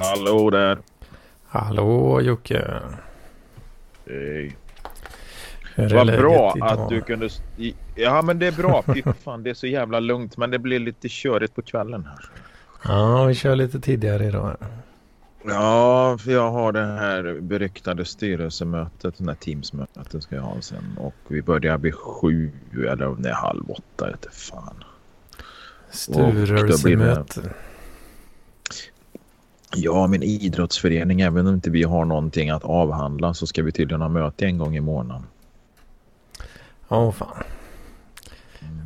Hallå där. Hallå Jocke. Hej. Vad bra att du kunde... Ja men det är bra. Fy fan det är så jävla lugnt. Men det blir lite körigt på kvällen här. Ja, vi kör lite tidigare idag. Ja, för jag har det här beryktade styrelsemötet. Den här teamsmötet ska jag ha sen. Och vi börjar vid sju eller om det är halv åtta. Inte fan. Styrelsemöte. Ja, min idrottsförening. Även om inte vi har någonting att avhandla så ska vi tydligen ha möte en gång i månaden. Åh fan.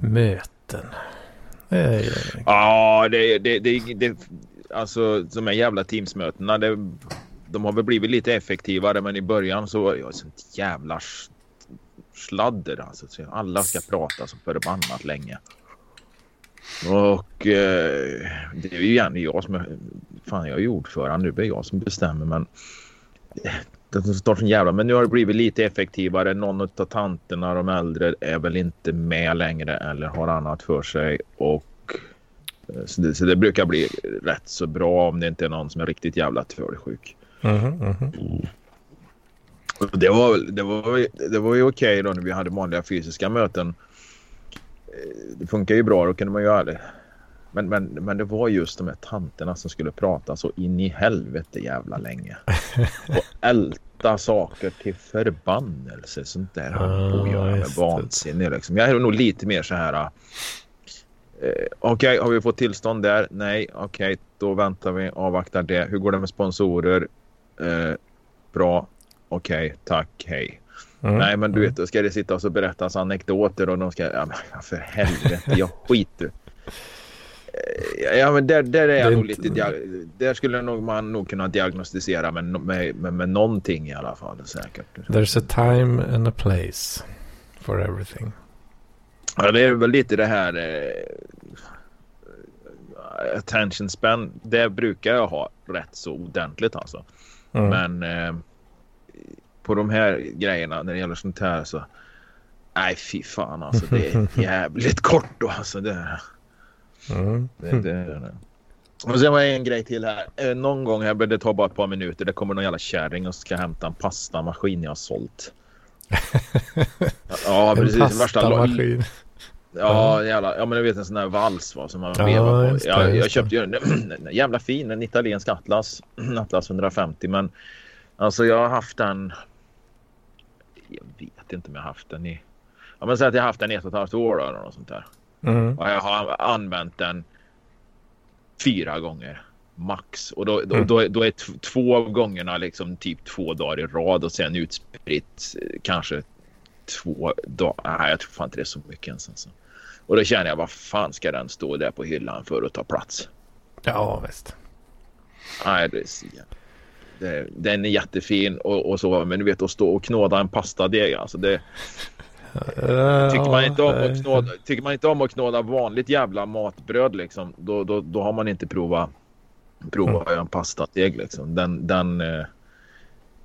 Möten. Det. Ja, det, det, det, det, alltså de här jävla teamsmötena. Det, de har väl blivit lite effektivare men i början så var jag sånt jävla sladder. Alltså. Så Alla ska prata så förbannat länge. Och eh, det är ju egentligen jag som fan jag är ju ordförande. Nu är jag som bestämmer men det står sån jävla men nu har det blivit lite effektivare. Någon av tanterna, de äldre, är väl inte med längre eller har annat för sig och eh, så det, så det brukar bli rätt så bra om det inte är någon som är riktigt jävla tvålsjuk. Mhm. Och Det var, det var, det var ju okej då när vi hade vanliga fysiska möten. Eh, Det funkar ju bra, då kunde man göra det. Men, men, men det var just de här tanterna som skulle prata så in i helvete jävla länge. Och älta saker till förbannelse. Sånt där jag på att göra med vansinne. Liksom. Jag är nog lite mer så här. Eh, okej, har vi fått tillstånd där? Nej, okej, då väntar vi, avvaktar det. Hur går det med sponsorer? Eh, bra, okej, tack, hej. Mm. Nej, men du vet, då ska det sitta och så berättas anekdoter och de ska... Ja, för helvete, jag skiter. Ja, men där, där är jag Det nog inte- lite... Där skulle nog man nog kunna diagnostisera med, med, med, med någonting i alla fall säkert. There's a time and a place for everything. Ja, det är väl lite det här... Eh, attention span. Det brukar jag ha rätt så ordentligt alltså. Mm. Men eh, på de här grejerna när det gäller sånt här så... Nej, fy fan alltså. Det är jävligt kort då alltså. Det, Mm. det, det. Och sen var det en grej till här. Eh, någon gång här, det tar bara ett par minuter. Det kommer någon jävla kärring och ska hämta en pastamaskin jag har sålt. Ja, en precis. Lo- pastamaskin. Ja, jävla, ja men du vet en sån där vals va, som man Ja, vevar på. Jag, jag köpte ju en, en jävla fin, en italiensk Atlas. Atlas 150 men alltså jag har haft den. Jag vet inte om jag har haft den i. Ja men säg att jag har haft den i ett och ett halvt år eller något sånt där. Mm. Och jag har använt den fyra gånger max. Och då, då, Mm. då, då är två av gångerna liksom typ två dagar i rad och sen utspritt eh, kanske två dagar. Nej, jag tror fan inte det är så mycket ens. Alltså. Och då känner jag, vad fan ska den stå där på hyllan för att ta plats? Ja, visst. Nej, det är så det, den är jättefin och, och så, men du vet att stå och knåda en pastadeg, alltså det tycker man inte om att knåda, tycker man inte om att knåda vanligt jävla matbröd liksom, då, då, då har man inte provat prova att göra en pastadeg liksom. Den, den, eh,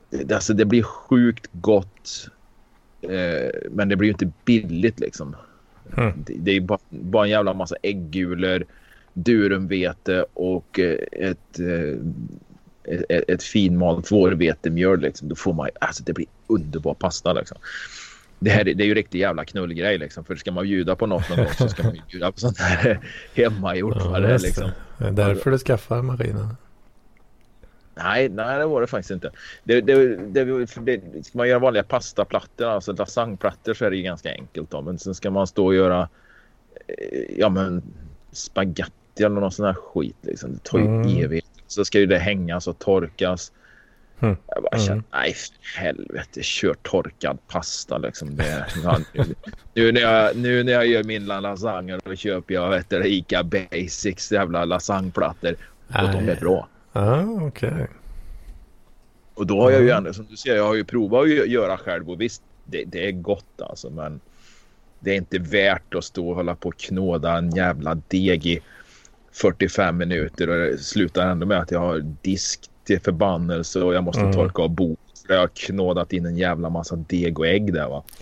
det, alltså det blir sjukt gott, eh, men det blir ju inte billigt liksom. Mm. Det, är bara, bara en jävla massa äggulor, durumvete och eh, ett, eh, ett, ett finmalt vårvetemjöl. Liksom. Då får man, alltså det blir underbar pasta liksom. Det, här, är- det är ju riktigt jävla knullgrej liksom. För ska man bjuda på något någon gång så ska man ju bjuda på sånt här hemmagjort. Ja, det liksom. Det är därför du skaffar maskinen. Nej, nej, det var det faktiskt inte. Det, det, det, det, ska man göra vanliga pastaplattor, alltså lasagneplattor så är det ju ganska enkelt. Då. Men sen ska man stå och göra eh, ja, men spaghetti eller någon sån här skit. Liksom. Det tar ju Mm. evigt. Så ska ju det hängas och torkas. Mm. Jag bara känner, nej för helvete, kör torkad pasta liksom. Det, nu, nu, när jag, nu när jag gör min lasagne då köper jag vet du, Ica Basics jävla lasagneplattor. Och de är bra. Ja, okej. Och då har jag ju Mm. ändå, som du ser, jag har ju provat att gö- göra själv och visst, det, det är gott alltså, men det är inte värt att stå och hålla på och knåda en jävla deg i 45 minuter och det slutar ändå med att jag har disk till förbannelse och jag måste Mm. torka av för Jag har knådat in en jävla massa deg och ägg där va.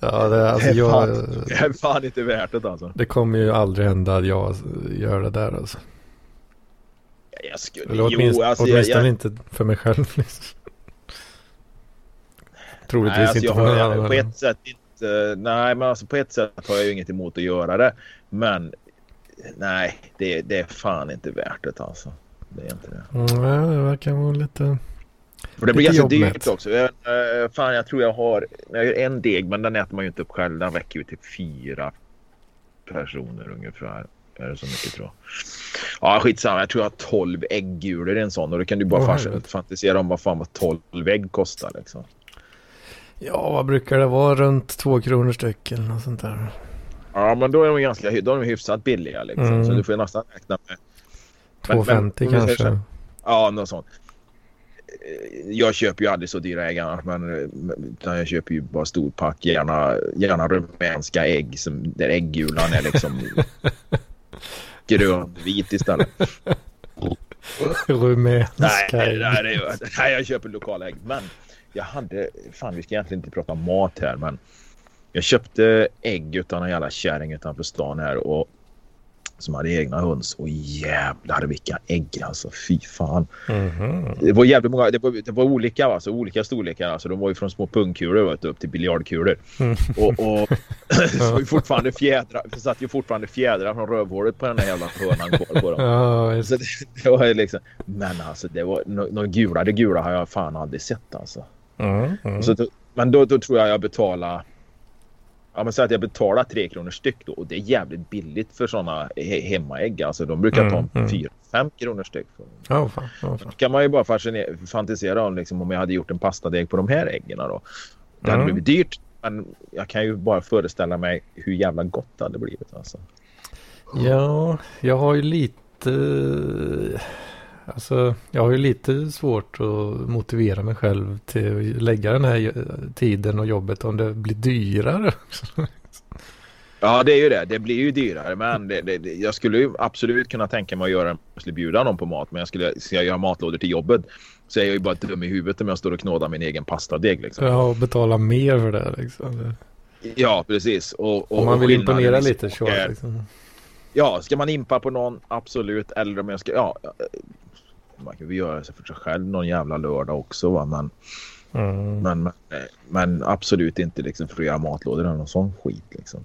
Ja, det, alltså, det, är jag, fan, det är fan inte värt det alltså. det kommer ju aldrig hända att jag gör det där alltså. Jag skulle, Eller åtminstone, jo, alltså, åtminstone jag, jag, inte för mig själv. Liksom. Troligtvis nej, alltså, inte jag för någon annan. på ett sätt inte, nej men alltså på ett sätt har jag ju inget emot att göra det. Men nej, det, det är fan inte värt det alltså. Det är inte det. Mm, ja, det verkar vara lite... För det blir ganska jobbmätt. dyrt också. Jag, eh, fan, jag tror jag har jag gör en deg, men den äter man ju inte upp själv. Den räcker ju till fyra personer ungefär. Är det så mycket tror jag. Ja, skitsamma. Jag tror jag har 12 äggulor i en sån. Och då kan du bara helvete. fantisera om vad fan vad 12 ägg kostar liksom. Ja, vad brukar det vara? Runt två kronor styck eller något sånt där. Ja, men då är de ganska då är de hyfsat billiga liksom. Mm. Så du får ju nästan räkna med. Men- 2,50 men säger kanske. så Ja, något sånt. Jag köper ju aldrig så dyra ägg annars, men men- utan jag köper ju bara storpack. Gärna, gärna rumänska ägg som, där äggulan är liksom grönvit istället. Rumänska Nej, nej, nej, nej, jag köper lokala ägg. Men jag hade, fan vi ska egentligen inte prata mat här, men jag köpte ägg utan en jävla kärring utanför stan här och som hade egna höns och jävlar vilka ägg alltså fy fan. Mhm. Det var jävligt många, det var, det var olika alltså, olika storlekar alltså. De var ju från små pungkulor vet upp till biljardkulor. Mm. Och, och det var ju fortfarande fjädrar, det satt ju fortfarande fjädrar från rövhålet på den här jävla hönan kvar på dem. Just Så det, det var liksom, men alltså det var några gula, det gula har jag fan aldrig sett alltså. mm, mm. Så, men då, då tror jag jag betalar Ja men säg att jag betalar 3 kronor styck då och det är jävligt billigt för sådana he- hemmaägg. Alltså de brukar Mm, ta mm. 4-5 kronor styck. För. Ja, fan. Ja, fan. kan man ju bara fantisera om liksom, om jag hade gjort en pastadeg på de här äggen då. Det hade Mm. blivit dyrt men jag kan ju bara föreställa mig hur jävla gott det hade blivit alltså. Ja, jag har ju lite... Alltså, jag har ju lite svårt att motivera mig själv till att lägga den här tiden och jobbet om det blir dyrare. Ja det är ju det. Det blir ju dyrare men det, det, jag skulle ju absolut kunna tänka mig att göra jag skulle bjuda någon på mat men jag skulle, ska jag göra matlådor till jobbet så är jag ju bara dum i huvudet om jag står och knådar min egen pastadeg liksom. Jag har betalat mer för det liksom. Ja precis. Och, och, Om man och vill imponera i lite så. är- Liksom. Ja, ska man impa på någon? Absolut. Eller om jag ska... Ja, eh, man kan ju göra sig för sig själv någon jävla lördag också va. Men, Mm. men, men, men absolut inte liksom göra matlådor eller någon sån skit liksom.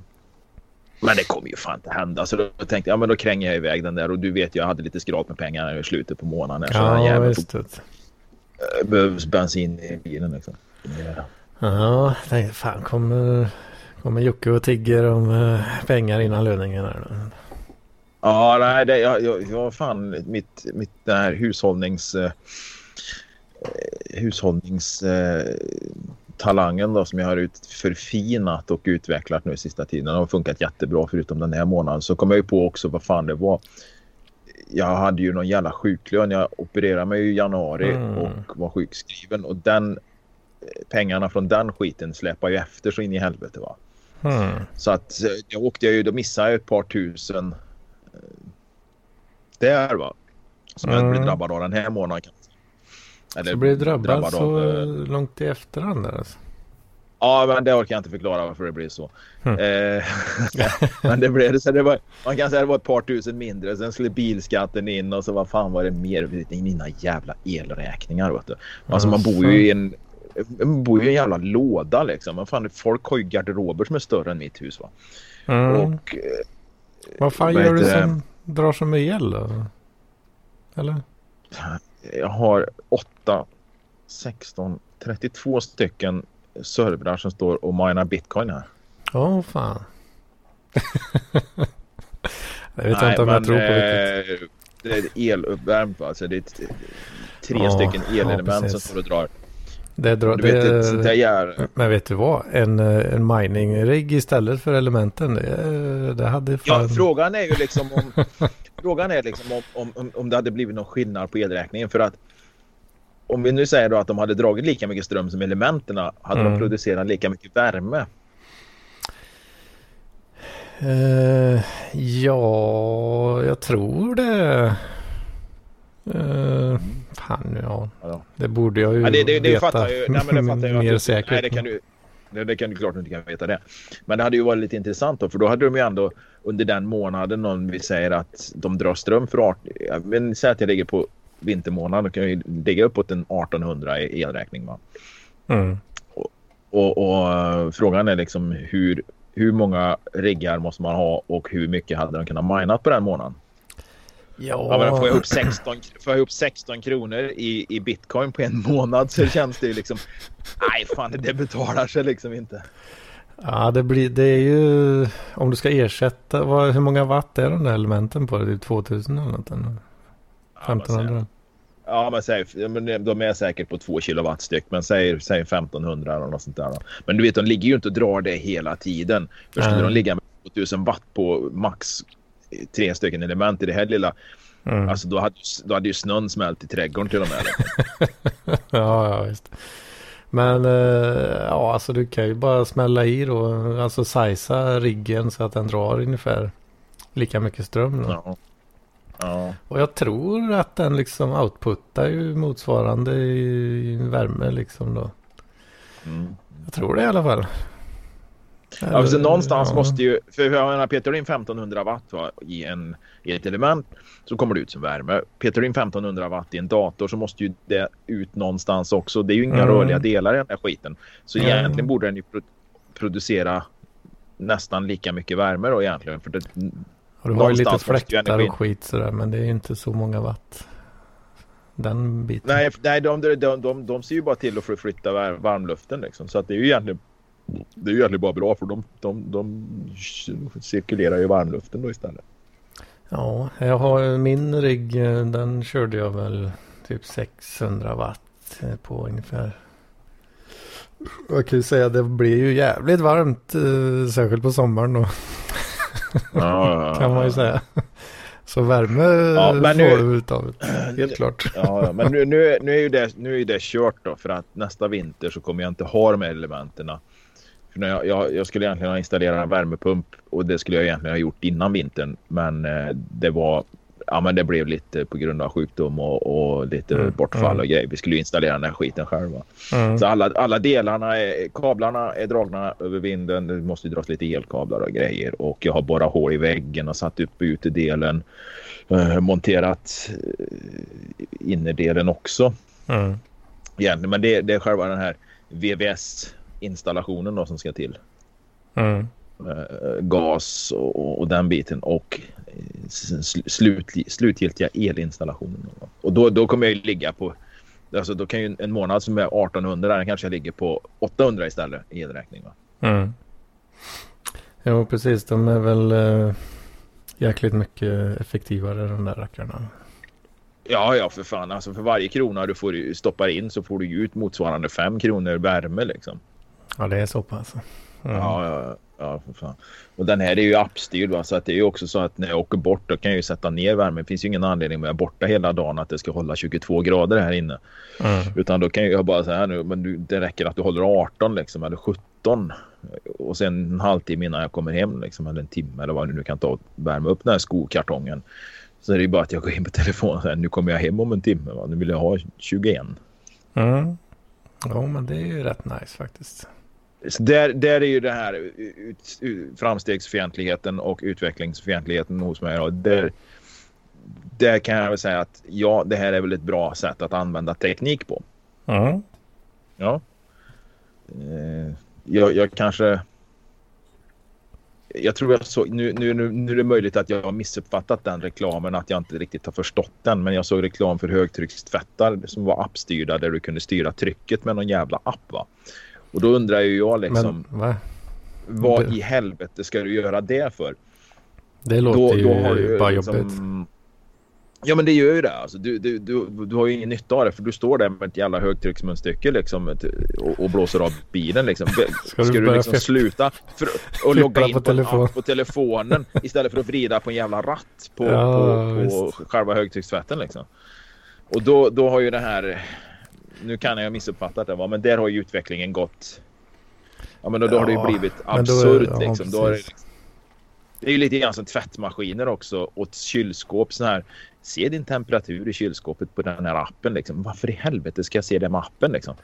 Men det kommer ju fan inte hända. Så då tänkte jag, ja, men då kränger jag iväg den där. Och du vet, jag hade lite skrap med pengar i slutet på månaden. Så Ja, visst. vet. eh, behövs bensin i bilen liksom. Ja. Ja, tänkte fan kommer, kommer Jocke och tigger om eh, pengar innan löningen här då. Ja, nej, det, jag, jag, jag fan mitt, mitt den här hushållnings... Eh, eh, hushållnings... Eh, talangen då som jag har ut, förfinat och utvecklat nu sista tiden Den har funkat jättebra förutom den här månaden. Så kom jag ju på också vad fan det var. Jag hade ju någon jävla sjuklön. Jag opererade mig i januari Mm. och var sjukskriven. Och den eh, pengarna från den skiten släpar ju efter så in i helvete va. Mm. Så att eh, jag åkte ju, då missade jag ett par tusen eh, där va. Som jag Mm. blev drabbad av den här månaden. Eller Så blir du drabbad, så av, eh, långt i efterhand alltså. Ja, men det orkar jag inte förklara varför det blir så. Mm. Eh, men det blev så det var, man kan säga det var ett par tusen mindre. Sen skulle bilskatten in och så vad fan var det mer? Mina jävla elräkningar vet du. Alltså man bor ju i en bor ju i en jävla låda liksom. Men fan, folk har ju garderober som är större än mitt hus va. Mm. Och eh, Vad fan vad gör du heter det? som drar som el då? Eller? jag har 8, 16, 32 stycken servrar som står och minar bitcoin här. Åh fan. jag vet inte om jag tror på det. eh, det är eluppvärmt? Alltså det är tre Ja, stycken elelement som precis. står och drar. Det drar, Du vet, ett sånt det, men vet du vad? En, eh, en mining-rigg istället för elementen. Det, det hade fan... Ja, frågan är ju liksom om... frågan är liksom om, om, om, det hade blivit någon skillnad på elräkningen för att om vi nu säger då att de hade dragit lika mycket ström som elementerna hade Mm. de producerat lika mycket värme. Eh, ja, jag tror det. Uh, fan, ja. Ja. Det borde jag ju Ja, det, det, det veta fattar ju. Nej, men det fattar jag. mer säkert. Nej, det kan du, Det, det kan du klart inte kan veta det. Men det hade ju varit lite intressant då. För då hade de ju ändå under den månaden någon vi säger att de drar ström för 18. Men säg att jag ligger på vintermånaden. Då kan jag ligga uppåt en 1800 i elräkning. Va? Mm. Och, och, och, frågan är liksom hur, hur många riggar måste man ha och hur mycket hade de kunnat minat på den månaden? Ja. ja får, jag upp 16, får jag upp 16 kronor i, i bitcoin på en månad så känns det ju liksom... Nej, fan det betalar sig liksom inte. Ja, det, blir, det är ju... Om du ska ersätta... Vad, hur många watt är de där elementen på? Det är 2000 eller något? 1500? Ja, men säg, de är säkert på 2 kilowatt styck, men säg, säg 1500 eller något sånt där. Men du vet, de ligger ju inte och drar det hela tiden. För skulle mm. de ligga med 2000 watt på max tre stycken element i det här lilla. Mm. Alltså då hade, då hade ju snön smält i trädgården till och med. ja, ja, visst. Men eh, ja, alltså du kan ju bara smälla i då. Alltså sajsa riggen så att den drar ungefär lika mycket ström. Ja. Ja. Och jag tror att den liksom outputtar ju motsvarande i, värme liksom då. Mm. Jag tror det i alla fall. Eller, alltså, någonstans ja. måste ju, för jag menar, petar du in 1500 watt va, i, en, i ett element så kommer det ut som värme. Petar du in 1500 watt i en dator så måste ju det ut någonstans också. Det är ju inga mm. rörliga delar i den här skiten. Så mm. egentligen borde den ju pro producera nästan lika mycket värme då egentligen. För det, och du har ju lite fläktar och skit sådär men det är ju inte så många watt. Den biten. Nej, nej de, de, de, de, de ser ju bara till att förflytta varmluften liksom. Så att det är ju egentligen det är ju egentligen bara bra för de, de, de cirkulerar ju varmluften då istället. Ja, jag har min rigg, den körde jag väl typ 600 watt på ungefär. Jag kan ju säga att det blir ju jävligt varmt, eh, särskilt på sommaren då. Ja, kan man ju säga. Så värme ja, får du utav helt klart. Ja, men nu, nu, nu, är ju det, nu är det kört då för att nästa vinter så kommer jag inte ha de här elementen. För när jag, jag, jag, skulle egentligen ha installerat en värmepump och det skulle jag egentligen ha gjort innan vintern. Men eh, det var ja, men det blev lite på grund av sjukdom och, och lite mm. bortfall och mm. grejer. Vi skulle installera den här skiten själva. Mm. Så alla, alla delarna, är, kablarna är dragna över vinden. Det måste dras lite elkablar och grejer. Och jag har borrat hål i väggen och satt upp utedelen. Eh, monterat eh, innerdelen också. Mm. Egentligen, men det, det är själva den här VVS installationen då som ska till. Mm. Uh, gas och, och, den biten och uh, slut, slutgiltiga elinstallationen. Och då, då kommer jag ligga på Alltså då kan ju en månad som är 1800 den kanske ligger på 800 istället i elräkning. Va? Mm. Jo precis de är väl uh, jäkligt mycket effektivare de där rackarna. Ja, ja för fan. Alltså för varje krona du får stoppar in så får du ut motsvarande fem kronor värme liksom. Ja, det är så pass. Mm. Ja, ja, ja, för fan. Och den här är ju appstyrd va? så att det är ju också så att när jag åker bort då kan jag ju sätta ner värmen. Det finns ju ingen anledning att jag är borta hela dagen att det ska hålla 22 grader här inne. Mm. Utan då kan jag bara säga nu, men du, det räcker att du håller 18 liksom eller 17 och sen en halvtimme innan jag kommer hem liksom eller en timme eller vad du nu kan ta och värma upp den här skokartongen. Så är det ju bara att jag går in på telefonen och säger nu kommer jag hem om en timme. Va? Nu vill jag ha 21. Mm. Ja, men det är ju rätt nice faktiskt. Så där, där är ju det här ut, ut, framstegsfientligheten och utvecklingsfientligheten hos mig. Och där, där kan jag väl säga att ja, det här är väl ett bra sätt att använda teknik på. Mm. Ja. Eh, jag, jag, kanske... Jag tror jag såg... Nu, nu, nu är det möjligt att jag har missuppfattat den reklamen, att jag inte riktigt har förstått den. Men jag såg reklam för högtryckstvättar som var appstyrda där du kunde styra trycket med någon jävla app. Va? Och då undrar ju jag liksom. Men, va? Vad i helvete ska du göra det för? Det låter då, ju, då har du bara liksom, jobbigt. Ja men det gör ju det. Alltså, du, du, du, du har ju ingen nytta av det för du står där med ett jävla högtrycksmunstycke liksom, och, och blåser av bilen. Liksom. Ska, ska du, du liksom sluta för, och logga in på, telefon. på, telefonen istället för att vrida på en jävla ratt på, ja, på, på själva högtryckstvätten liksom. Och då, då har ju det här nu kan jag ha missuppfattat det, va? men där har ju utvecklingen gått. Ja, men då, då ja, har det ju blivit absurt ja, liksom. Då är det, liksom. det är ju lite grann som tvättmaskiner också och kylskåp så här. Se din temperatur i kylskåpet på den här appen liksom. Varför i helvete ska jag se det med appen liksom?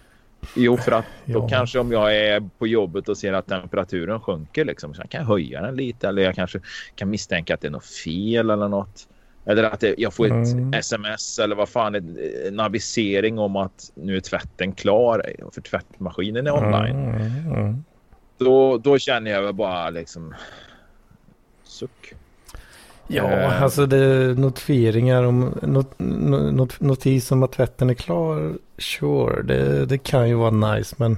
Jo, för att då ja. kanske om jag är på jobbet och ser att temperaturen sjunker liksom, så jag kan höja den lite eller jag kanske kan misstänka att det är något fel eller något. Eller att jag får ett mm. sms eller vad fan, en avisering om att nu är tvätten klar för tvättmaskinen är online. Mm. Mm. Då, då känner jag väl bara liksom suck. Ja, eh. alltså det är notifieringar om not, not, notis om att tvätten är klar. Sure, det, det kan ju vara nice men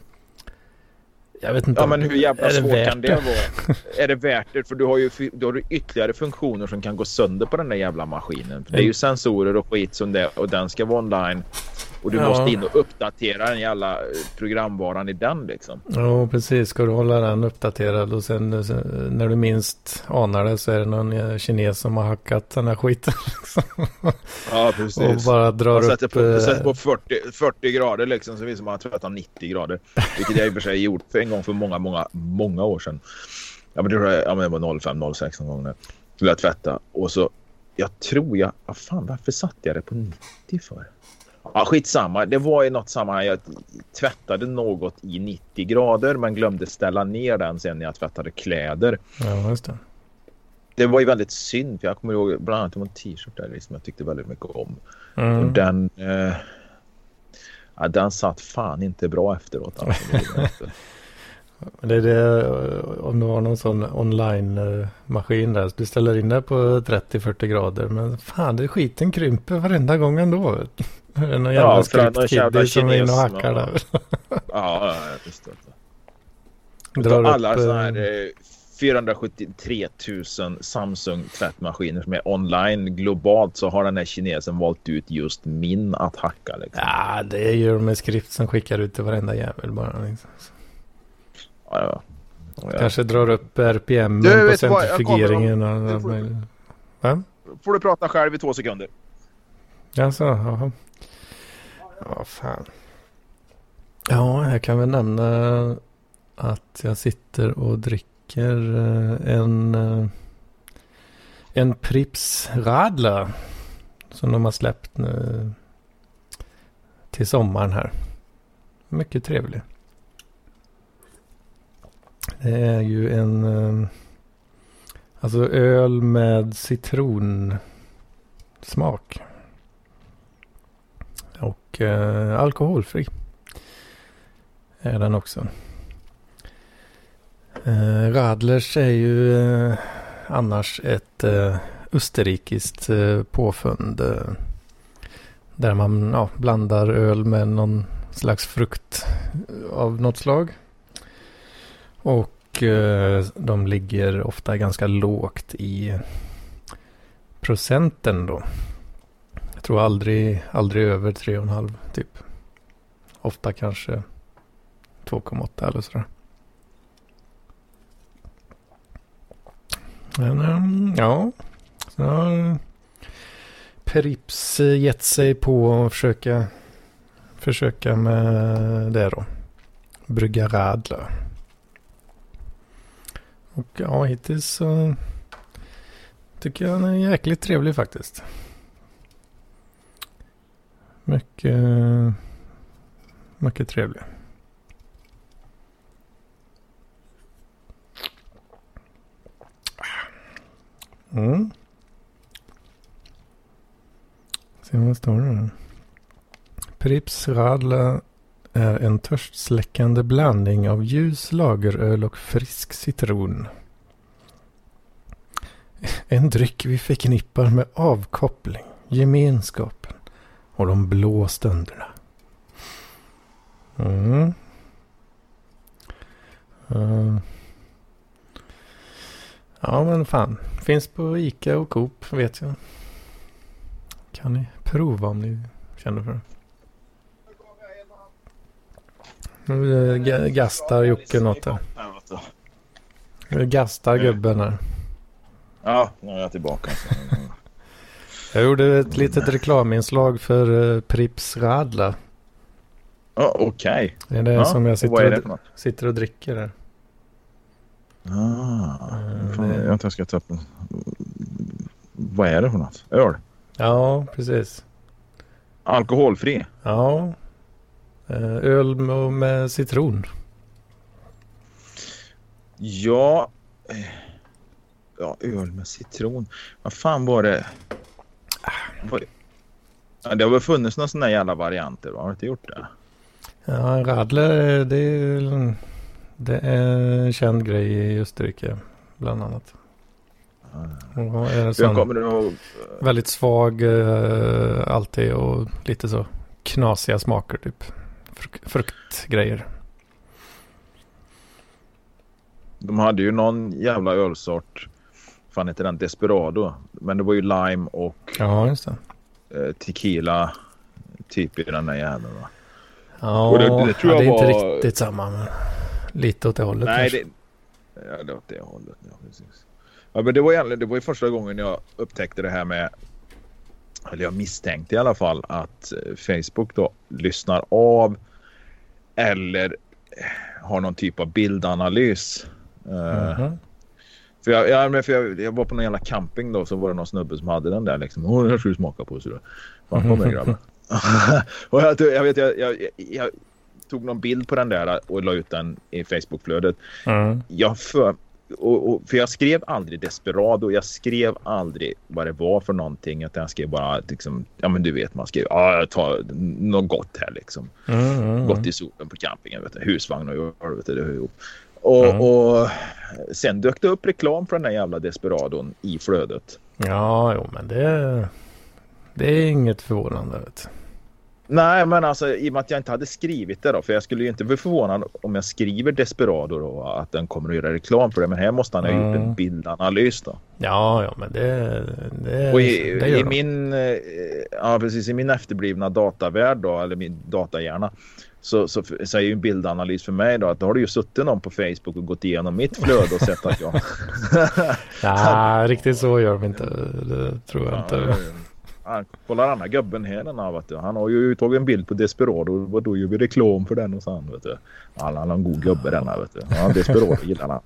jag vet inte. Ja, men hur jävla svårt kan det vara? är det värt det? För du har ju du har ytterligare funktioner som kan gå sönder på den där jävla maskinen. För det är ju sensorer och skit som det och den ska vara online. Och du ja. måste in och uppdatera den jävla eh, programvaran i den liksom. Ja, precis. Ska du hålla den uppdaterad och sen när du minst anar det så är det någon eh, kines som har hackat den här skiten. ja, precis. Och bara drar sätter upp... På, sätter på 40, 40 grader liksom så det man tvättar 90 grader. Vilket jag i och för sig gjort för en gång för många, många, många år sedan. Ja, men det, var, ja, men det var 05, 06 någon gång. Skulle jag tvätta och så jag tror jag, ah, fan varför satte jag det på 90 för? Ja, skitsamma. Det var i något sammanhang jag tvättade något i 90 grader men glömde ställa ner den sen när jag tvättade kläder. Ja, just det. Det var ju väldigt synd för jag kommer ihåg bland annat en t-shirt där som jag tyckte väldigt mycket om. Mm. Och den, eh, ja, den satt fan inte bra efteråt. Alltså. det är det om du har någon sån online-maskin där. Du ställer in det på 30-40 grader. Men fan, det skiten krymper varenda gång ändå. Det är någon jävla ja, script-kiddy som är inne och hackar där. ja, ja, visst. Drar alla upp, sådana här eh, 473 000 Samsung tvättmaskiner som är online globalt så har den här kinesen valt ut just min att hacka. Liksom. Ja, det gör de med skrift som skickar ut till varenda jävel bara. Liksom. Ja, ja. ja. Kanske drar upp RPM på certifieringen. Och, får, får du prata själv i två sekunder. Alltså, jaha. Ja, fan. Ja, jag kan väl nämna att jag sitter och dricker eh, en, eh, en Prips Radler som de har släppt nu till sommaren här. Mycket trevlig. Det är ju en ehm, alltså öl med citronsmak och eh, alkoholfri. Är den också. Eh, Radlers är ju eh, annars ett eh, österrikiskt eh, påfund. Eh, där man ja, blandar öl med någon slags frukt av något slag. Och eh, de ligger ofta ganska lågt i procenten då. Jag tror aldrig, aldrig över 3,5 typ. Ofta kanske 2,8 eller sådär. Men ehm, ja, så har Perips gett sig på att försöka, försöka med det då. Brygga radler. Och ja, hittills så tycker jag den är jäkligt trevlig faktiskt. Mycket, mycket trevlig. Mm. Se vad står det Prips Radler är en törstsläckande blandning av ljus lageröl och frisk citron. En dryck vi förknippar med avkoppling, gemenskapen och de blå stunderna. Mm. Uh. Ja men fan. Finns på Ica och Coop vet jag. Kan ni prova om ni känner för det. Nu gastar Jocke något där. Nu gastar gubben här. Ja, nu är jag tillbaka. Jag gjorde ett litet reklaminslag för uh, Prips Radla. Oh, Okej. Okay. Det är det ja, som jag sitter och, sitter och dricker där. Ah, fan, det... Jag inte jag ska ta upp Vad är det för något? Öl? Ja, precis. Alkoholfri? Ja. Eh, öl med, citron. Ja. Eh, ja, öl med citron. Vad fan var det? Ja, det har väl funnits några sådana jävla varianter, va? har du inte gjort det? Ja, radler det är, det är en känd grej i Österrike bland annat. Och är en sån ihåg... väldigt svag alltid och lite så knasiga smaker typ. Fruk fruktgrejer. De hade ju någon jävla ölsort. Fan heter den? Desperado. Men det var ju lime och ja, just det. Uh, tequila typ i den där jäveln va? Ja, det, det, tror ja, det är var... inte riktigt samma men lite åt det hållet Nej, kanske. det... Ja, det åt det hållet. Ja, precis. Ja, men det var, egentligen, det var ju första gången jag upptäckte det här med eller jag misstänkte i alla fall att eh, Facebook då lyssnar av eller har någon typ av bildanalys. Mm -hmm. För, jag, ja, för jag, jag, var på någon jävla camping då så var det någon snubbe som hade den där liksom. Åh, den här ska du smaka på. Så då. Fan, kom igen och jag, jag vet, jag, jag, jag, tog någon bild på den där och la ut den i Facebookflödet. Mm. Jag för, och, och, för jag skrev aldrig Desperado. Jag skrev aldrig vad det var för någonting. Utan jag skrev bara liksom, ja men du vet man skrev, ja jag tar något gott här liksom. Mm, mm, gott i solen på campingen, vet du, husvagn och öl, vet du, det hör ihop. Och, mm. och sen dök det upp reklam för den där jävla Desperadon i flödet. Ja, jo men det, det är inget förvånande. Vet. Nej, men alltså i och med att jag inte hade skrivit det då. För jag skulle ju inte bli förvånad om jag skriver Desperado då. Att den kommer att göra reklam för det. Men här måste han ha mm. gjort en mm. bildanalys då. Ja, ja men det, det, och i, det i min, eh, ja, precis, i min efterblivna datavärld då. Eller min datahjärna. Så, så, så är ju en bildanalys för mig då att då har du ju suttit någon på Facebook och gått igenom mitt flöde och sett att jag... Nej, riktigt så gör de inte. Det tror jag ja, inte. Han kollar andra gubben här den här, vet du. Han har ju tagit en bild på Desperado och då gör vi reklam för den och sen vet du. Han, han har en god gubbe den här vet du. Ja, Desperado gillar han.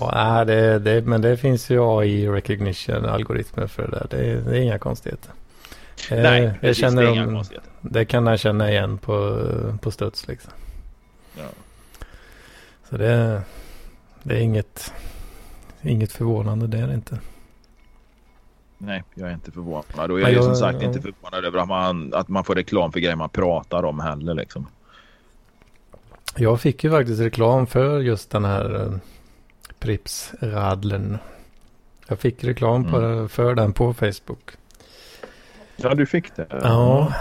Ja, det, det, men det finns ju AI recognition algoritmer för det där. Det, det är inga konstigheter. Eh, Nej, jag känner det, är inga konstigheter. det kan jag känna igen på, på studs liksom. Ja. Så det, det är inget, inget förvånande det är det inte. Nej, jag är inte förvånad. Och jag är jag, som sagt jag... inte förvånad över att man, att man får reklam för grejer man pratar om heller. Liksom. Jag fick ju faktiskt reklam för just den här eh, Prips-radlen. Jag fick reklam på, mm. för den på Facebook. Ja, du fick det. Ja,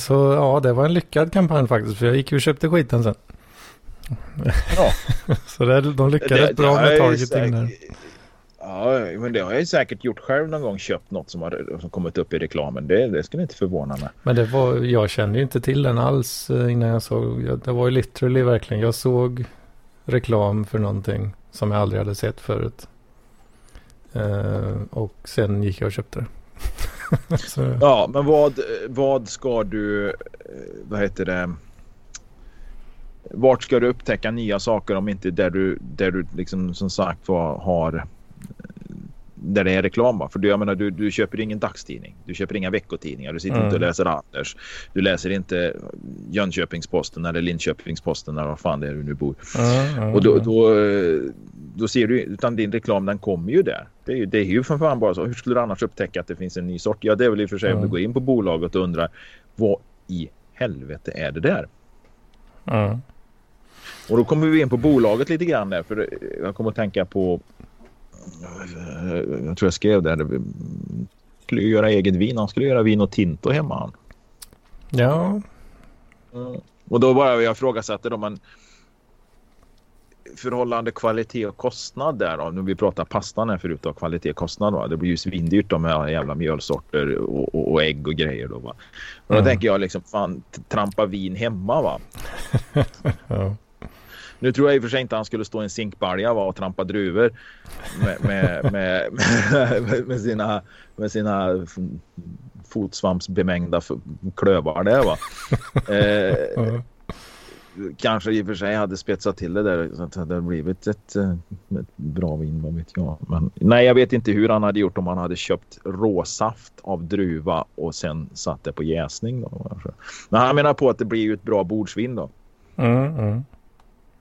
så, ja, det var en lyckad kampanj faktiskt. För jag gick och köpte skiten sen. Ja. så det, de lyckades det, bra med targeting där. Ja, men det har jag säkert gjort själv någon gång. Köpt något som har som kommit upp i reklamen. Det, det skulle inte förvåna mig. Men det var, jag kände ju inte till den alls eh, innan jag såg. Det var ju literally verkligen. Jag såg reklam för någonting som jag aldrig hade sett förut. Uh, och sen gick jag och köpte det. ja, men vad, vad ska du, eh, vad heter det? Vart ska du upptäcka nya saker om inte där du, där du liksom som sagt var har där det är reklam. För du, jag menar, du, du köper ingen dagstidning. Du köper inga veckotidningar. Du sitter mm. inte och läser Anders. Du läser inte Jönköpingsposten eller Linköpingsposten eller vad fan det är du nu bor. Mm, mm, och då, då, då, ser du, utan din reklam den kommer ju där. Det är ju, det är ju för fan bara så. Hur skulle du annars upptäcka att det finns en ny sort? Ja, det är väl i och för sig om du går in på bolaget och undrar vad i helvete är det där? Och då kommer vi in på bolaget lite grann där. För jag kommer att tänka på jag tror jag skrev där. Skulle göra eget vin. Han skulle göra vin och tinto hemma. Han. Ja. Mm. Och då bara jag ifrågasätter om man förhållande kvalitet och kostnad där då. Nu vi pratar pastan här förut och kvalitet och kostnad va. Det blir ju svindyrt med jävla mjölsorter och, och, och, ägg och grejer då va. Och då mm. tänker jag liksom fan trampa vin hemma va. ja. Nu tror jag i och för sig inte han skulle stå i en zinkbalja och trampa druvor med, med, med, med, sina, med sina fotsvampsbemängda klövar där va. Eh, kanske i och för sig hade spetsat till det där så att det hade blivit ett, eh, ett bra vin, vad vet jag. Men nej, jag vet inte hur han hade gjort om han hade köpt råsaft av druva och sen satt det på jäsning. Då, Men han menar på att det blir ju ett bra bordsvin då. Mm, mm.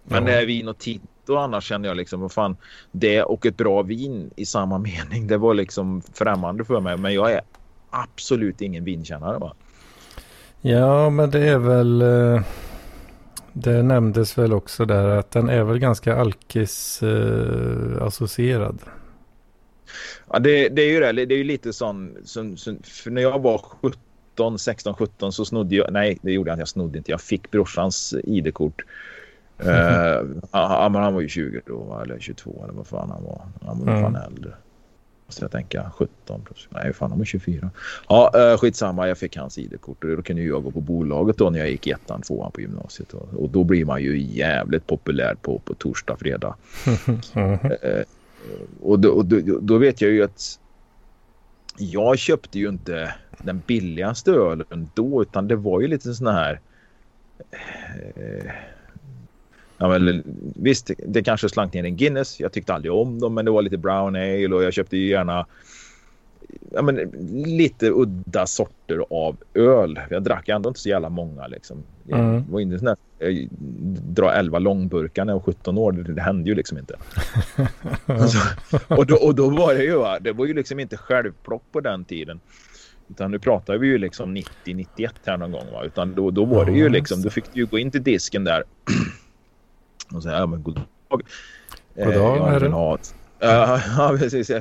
Men det är vin och Tito annars känner jag liksom, vad fan, det och ett bra vin i samma mening, det var liksom främmande för mig. Men jag är absolut ingen vinkännare va. Ja, men det är väl... Eh, det nämndes väl också där att den är väl ganska alkis eh, associerad. Ja, det, det, är ju det. Det är ju lite sån... Som, som, för när jag var 17, 16, 17 så snodde jag... Nej, det gjorde jag inte. Jag snodde inte. Jag fick brorsans ID-kort. Mm uh, ja, men han var ju 20 då, eller 22 eller vad fan han var. Han var mm. fan äldre. Så jag tänka 17 plus. Nej, fan han var 24. Ja, uh, skitsamma. Jag fick hans ID-kort och då kunde jag gå på bolaget då när jag gick ettan, tvåan på gymnasiet. Och, då blir man ju jävligt populär på, på torsdag, fredag. uh, och, då, och då, då, vet jag ju att jag köpte ju inte den billigaste ölen då utan det var ju lite sån här uh, Ja, men, visst, det kanske slank ner en Guinness. Jag tyckte aldrig om dem, men det var lite brown ale och jag köpte ju gärna ja, men, lite udda sorter av öl. Jag drack ändå inte så jävla många. Liksom. Mm. Jag var inne sån jag dra 11 långburkar när jag var 17 år. Det, det hände ju liksom inte. alltså, och, då, och då var det ju, det var ju liksom inte självplock på den tiden. Utan nu pratar vi ju liksom 90-91 här någon gång. Va? Utan då, då var det ju liksom, då fick du ju gå in till disken där och säga, ja men god dag. God dag, eh, herren. Ha... Uh, ja, precis.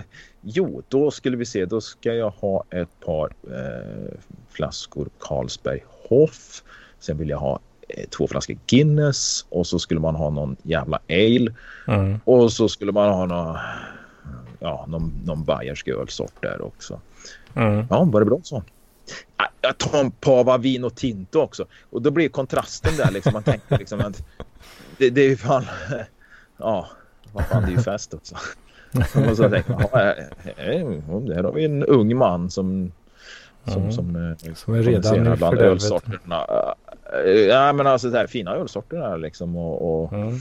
Jo, då skulle vi se. Då ska jag ha ett par eh, flaskor Carlsberg Hoff. Sen vill jag ha eh, två flaskor Guinness och så skulle man ha någon jävla ale. Mm. Och så skulle man ha någon, ja, någon, någon bayersk ölsort där också. Mm. Ja, var det bra så? Jag tar en pava vin tinto också. Och då blir kontrasten där liksom. Man tänker liksom att det, det är ju fan... Ja, vad fan, det är ju fest också. Och så tänkte man, här har vi en ung man som som, mm. som, eh, som är redan bland ölsorterna. Ja, men alltså det här fina ölsorterna liksom och, och mm.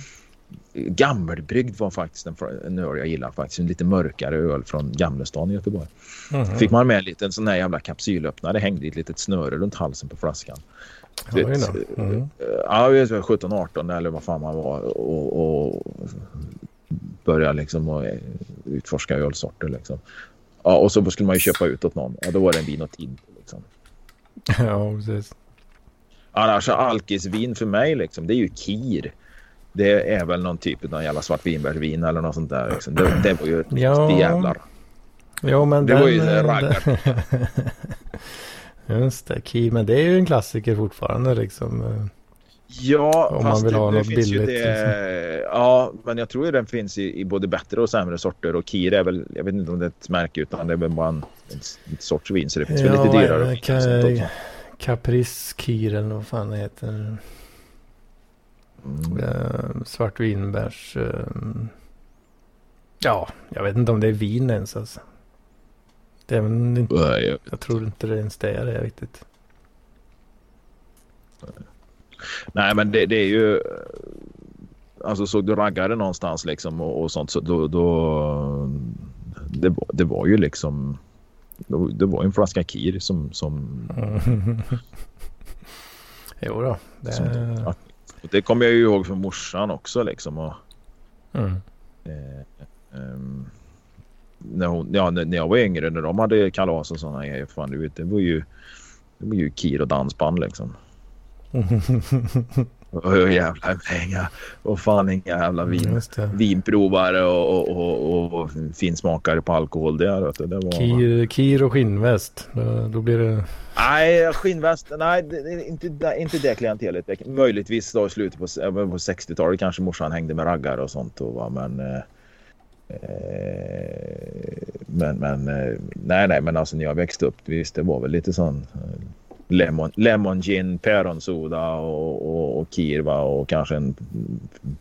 Gammelbryggd var faktiskt en, en öl jag gillar faktiskt. En lite mörkare öl från Gamlestan i Göteborg. Mm. Fick man med en liten sån här jävla kapsylöppnare. Hängde i ett litet snöre runt halsen på flaskan. Ja, mm. ja, 17-18 eller vad fan man var och, och börja liksom och utforska ölsorter liksom. Ja, och så skulle man ju köpa ut åt någon. Ja, då var det en vin och tid liksom. Ja, precis. Annars alkisvin för mig liksom, det är ju kir. Det är väl någon typ av jävla svartvinbärsvin eller något sånt där. Liksom. Det, det var ju ja. jävlar. Jo, men det den, var ju raggar. Just det, Key, men det är ju en klassiker fortfarande liksom. Eh, ja, om man vill det, ha något billigt. Det, liksom. Ja, men jag tror ju den finns i, i, både bättre och sämre sorter. Och Kir är väl, jag vet inte om det är ett märke utan det är väl bara en, en, en sorts vin. Så det finns ja, väl lite dyrare. Ka Caprice Kir eller vad fan det heter. Mm. Uh, svartvinbärs... Uh, ja, jag vet inte om det är vin ens alltså. Det är väl inte, Nej, jag, jag tror inte det ens det är det riktigt. Nej, men det, det, är ju... Alltså såg du raggare någonstans liksom och, och sånt så då... då det, det var ju liksom... Det var en flaska Kir som... som jo då. Det... Som, det kommer jag ju ihåg från morsan också liksom. Och, mm. eh, um, när, hon, ja, när jag var yngre när de hade kalas och sådana grejer. Fan, du vet, det var ju, det var ju kir och dansband liksom. och jävla pengar. Och fan inga jävla vin, vinprovare och, och, och, och finsmakare på alkohol. Det, det, det var... Kir, kir och skinnväst. Då, då blir det... Nej, skinnväst. Nej, det, inte, inte det klientelet. Möjligtvis då i slutet på, på 60-talet kanske morsan hängde med raggar och sånt. Och, va, men... Eh, men, men eh, nej, nej, men alltså när jag växte upp, visst det var väl lite sån eh, lemon, lemon gin, päronsoda och, och, och kirva och kanske en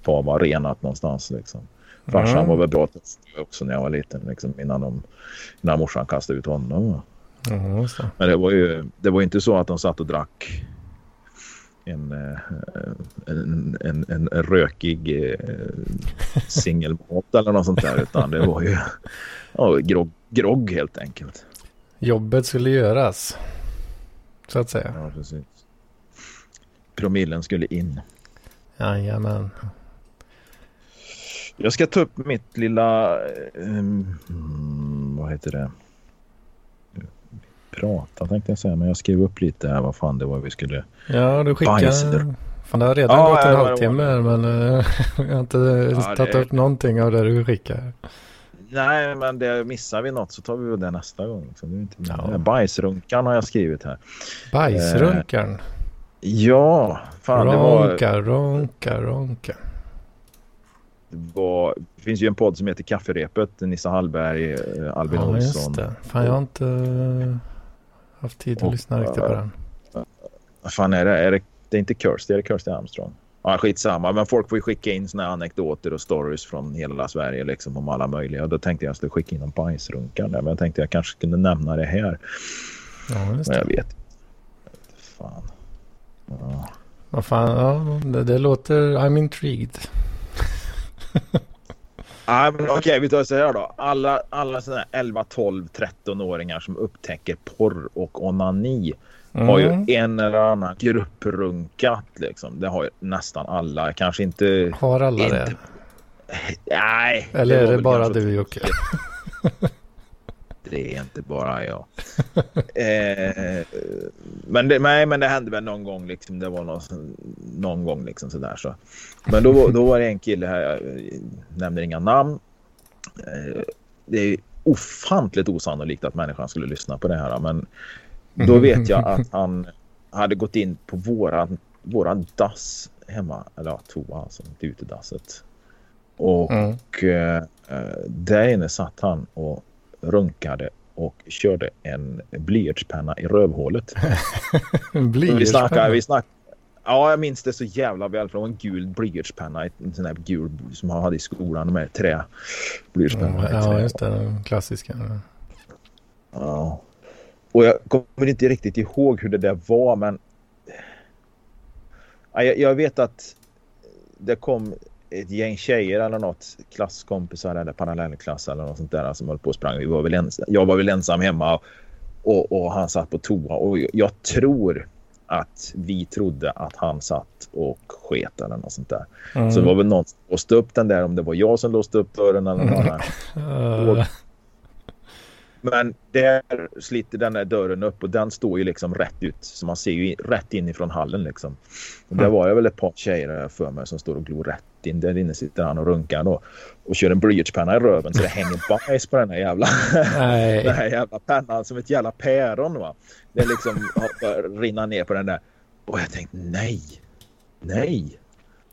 pava renat någonstans liksom. Farsan mm. var väl bra också när jag var liten liksom, innan, de, innan morsan kastade ut honom. Mm, Men det var ju det var inte så att de satt och drack en, eh, en, en, en rökig eh, singelbåt eller något sånt där. Utan det var ju ja, grogg, grogg helt enkelt. Jobbet skulle göras. Så att säga. Ja, precis. Promillen skulle in. Jajamän. Jag ska ta upp mitt lilla... Um, vad heter det? Prata tänkte jag säga, men jag skrev upp lite här vad fan det var vi skulle... Ja, du skickade... Fan, det har redan ja, gått en halvtimme här, men uh, jag har inte ja, tagit det... upp någonting av det du skickade. Nej, men det, missar vi något så tar vi det nästa gång. Liksom. Det är inte ja. Bajsrunkan har jag skrivit här. Bajsrunkan? Eh, ja, fan ronka, det var... Ronka, ronka, det, var, det finns ju en podd som heter Kafferepet. Nissa Hallberg, eh, Albin ja, Olsson. Fan, jag har inte haft tid att och, lyssna riktigt på den. Vad fan är det? Är det, det är inte Kirsty, är det Kirsty Armstrong? Ja, skitsamma. Men folk får ju skicka in såna anekdoter och stories från hela Sverige liksom om alla möjliga. Då tänkte jag att jag skulle skicka in en bajsrunkan Men jag tänkte att jag kanske kunde nämna det här. Ja, just det. Men jag vet Fan. Ja. Vad fan, ja, det, det låter... I'm intrigued. Men okej, vi tar så här då. Alla, alla sådana 11, 12, 13-åringar som upptäcker porr och onani Mm. Har ju mm. en eller annan grupprunkat liksom. Det har ju nästan alla. Kanske inte... Har alla inte... det? Nej. Eller är det bara du Jocke? Det är inte bara jag. eh, men, det, nej, men det hände väl någon gång. Liksom, det var någon, någon gång liksom sådär. Så. Men då, då var det en kille här. Jag nämner inga namn. Eh, det är ofantligt osannolikt att människan skulle lyssna på det här. Men då vet jag att han hade gått in på våran, våran dass hemma, eller ja, toa, alltså utedasset. Och mm. eh, där inne satt han och runkade och körde en blyertspenna i rövhålet. vi snackar, vi snackar, Ja, jag minns det så jävla väl. För det var en gul blyertspenna. En sån där gul som han hade i skolan med trä. Blyertspenna. Ja, just det. Den klassiska. Ja. Och jag kommer inte riktigt ihåg hur det där var men jag, jag vet att det kom ett gäng tjejer eller något klasskompisar eller parallellklass eller något sånt där som höll på och sprang. Vi var väl ens, jag var väl ensam hemma och, och han satt på toa och jag tror att vi trodde att han satt och sket eller något sånt där. Mm. Så det var väl någon som låste upp den där om det var jag som låste upp dörren eller någon annan. Men där sliter den där dörren upp och den står ju liksom rätt ut. Så man ser ju rätt inifrån hallen liksom. Och mm. där var jag väl ett par tjejer för mig som står och glor rätt in. Där inne sitter han och runkar då. Och kör en blyertspenna i röven så det hänger bajs på den här jävla, den här jävla pennan som ett jävla päron va. Det liksom rinner ner på den där. Och jag tänkte nej. Nej.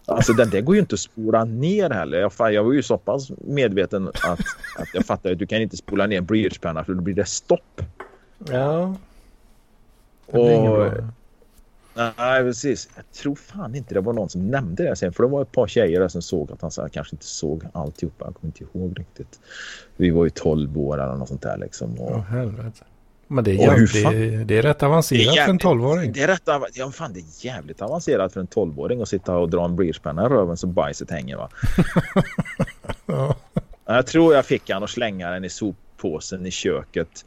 Alltså den där går ju inte att spola ner heller. Jag, fan, jag var ju så pass medveten att, att jag fattar att du kan inte spola ner blyertspenna för då blir det stopp. Ja. Det och, nej, precis. Jag tror fan inte det var någon som nämnde det sen. För det var ett par tjejer där som såg att han så här, kanske inte såg alltihopa. Jag kommer inte ihåg riktigt. Vi var ju 12 år eller något sånt där liksom. Och, oh, helvete. Men det är, jävligt, det, det, är rätt avancerat är för en 12-åring. Det är rätt ja, fan, det är jävligt avancerat för en 12-åring att sitta och dra en blyertspenna i röven så bajset hänger va. ja. Jag tror jag fick han att slänga den i soppåsen i köket.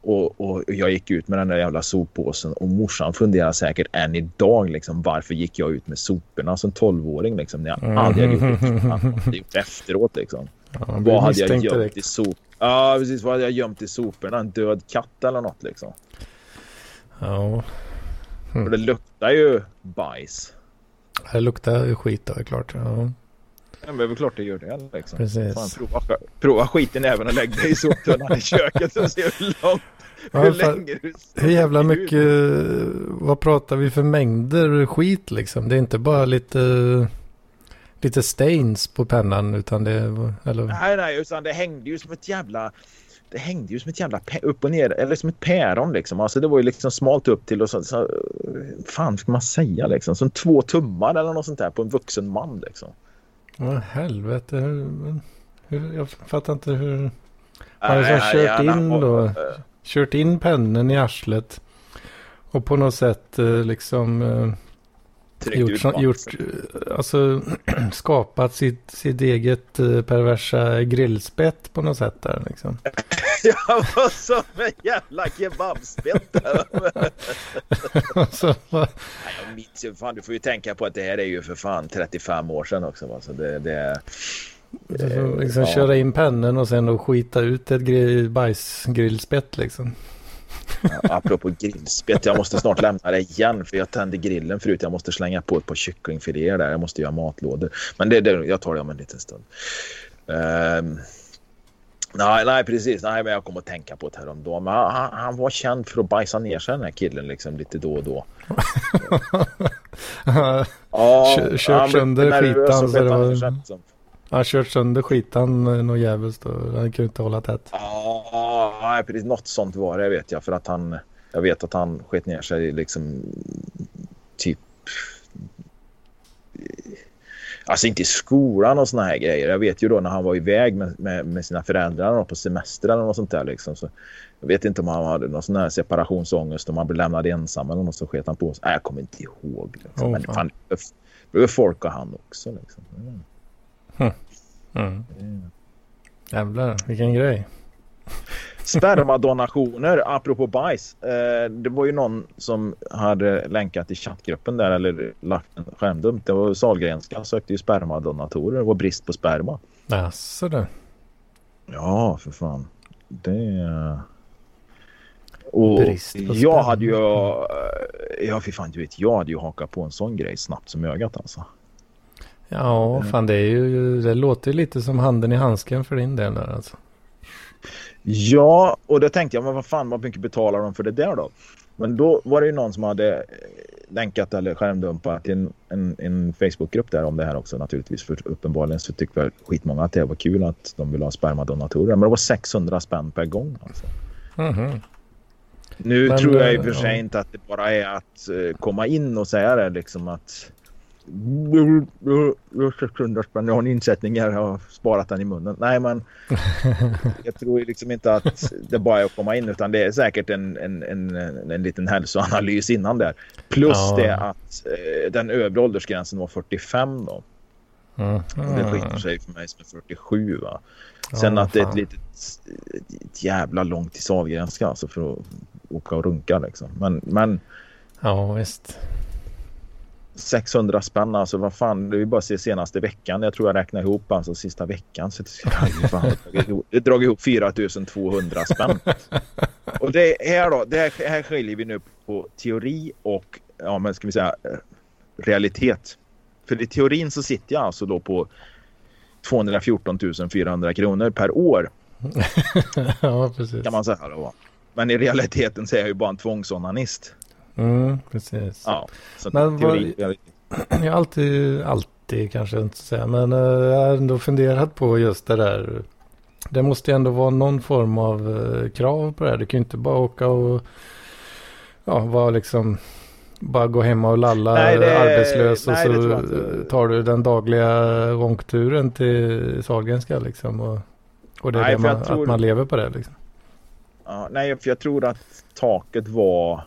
Och, och, jag gick ut med den där jävla soppåsen och morsan funderar säkert än idag liksom varför gick jag ut med soporna som 12-åring liksom när jag mm. aldrig hade gjort det, hade gjort efteråt liksom. Ja, Vad hade jag gömt direkt. i sop Ja, precis. Vad hade jag gömt i soporna? En död katt eller något liksom. Ja. Mm. För det luktar ju bajs. Det luktar ju skit då, är klart. Ja. Ja, men det är väl klart det gör det liksom. Precis. Fan, prova, prova skiten även och lägg dig i soptunnan i köket och se hur långt Ja, hur länge du Hur jävla mycket, vad pratar vi för mängder skit liksom? Det är inte bara lite lite stains på pennan utan det... Eller... Nej, nej, utan det hängde ju som ett jävla... Det hängde ju som ett jävla upp och ner, eller som ett päron liksom. Alltså det var ju liksom smalt upp till och så, så fan ska man säga liksom. Som två tummar eller något sånt där på en vuxen man liksom. Vad helvete. Hur, hur, jag fattar inte hur... Har du så kört in då? Kört in pennen i arslet. Och på något sätt eh, liksom eh, gjort, som, gjort, alltså skapat sitt, sitt eget eh, perversa grillspett på något sätt där liksom. Jag var som en jävla kebabspett där. alltså, jag minns ju, fan du får ju tänka på att det här är ju för fan 35 år sedan också. Alltså det, det, får liksom ja. köra in pennen och sen då skita ut ett bajsgrillspett liksom. Apropå grillspett, jag måste snart lämna det igen för jag tände grillen förut. Jag måste slänga på ett par kycklingfiléer där. Jag måste göra matlådor. Men det, det, jag tar det om en liten stund. Um, nej, nej, precis. Nej, men jag kommer att tänka på det häromdagen. Men han, han var känd för att bajsa ner sig den här killen liksom lite då och då. ja, Kört sönder skitan. Så det var... Han kört sönder skitan något jävligt då. Han kunde inte hålla tätt. Ja, precis. Något sånt var det vet jag. För att han... Jag vet att han skett ner sig liksom typ... Alltså inte i skolan och såna här grejer. Jag vet ju då när han var iväg med, med, med sina föräldrar på semester eller något sånt där liksom. Så jag vet inte om han hade någon sån här separationsångest om han blev lämnad ensam eller något så sket han på sig. Nej, jag kommer inte ihåg. Liksom. Oh, Men fan, det behöver folk och han också liksom. Mm. Hm. Mm. Mm. Jävlar, vilken grej. Spermadonationer, apropå bajs. Eh, det var ju någon som hade länkat i chattgruppen där eller lagt en skärmdump. Det var Sahlgrenska sökte ju spermadonatorer. Det var brist på sperma. Jaså det. Ja, för fan. Det... Och jag hade ju... Ja, för fan, du vet, jag hade ju hakat på en sån grej snabbt som ögat alltså. Ja, fan det är ju, det låter lite som handen i handsken för din del där alltså. Ja, och då tänkte jag, men vad fan, vad mycket betalar de för det där då? Men då var det ju någon som hade eh, länkat eller skärmdumpat till en, en, en Facebookgrupp där om det här också naturligtvis. För uppenbarligen så tyckte väl skitmånga att det var kul att de ville ha spermadonatorer. Men det var 600 spänn per gång alltså. Mm -hmm. Nu Men, tror jag i och för sig ja. inte att det bara är att uh, komma in och säga det liksom att 600 spänn, jag har en insättning här, jag har sparat den i munnen. Nej, men jag tror liksom inte att det bara är att komma in utan det är säkert en, en, en, en liten hälsoanalys innan där. Plus ja. det att eh, den övre åldersgränsen var 45 då. Mm. Det skiter sig för mig som är 47 va. Sen ja, att det är ett litet ett jävla långt till Sahlgrenska alltså för att åka och runka liksom. Men, men Ja visst. 600 spänn alltså vad fan det är ju bara se senaste veckan. Jag tror jag räknar ihop alltså sista veckan. Så det, fan, det dragit ihop 4200 spänn. Och det här då det här skiljer vi nu på teori och ja men ska vi säga realitet. För i teorin så sitter jag alltså då på 214 400 kronor per år. Ja precis. Kan man säga då. Men i realiteten så är jag ju bara en tvångsonanist Mm, precis. Ja, så men teori, vad, jag har alltid, alltid kanske inte säga, men uh, jag har ändå funderat på just det där. Det måste ju ändå vara någon form av uh, krav på det här. Du kan ju inte bara åka och ja, vara liksom bara gå hemma och lalla nej, det, arbetslös nej, och så tar du den dagliga ångturen till Sahlgrenska liksom. Och, och det är nej, det man, tror... att man lever på det liksom. Ja, nej, för jag tror att taket var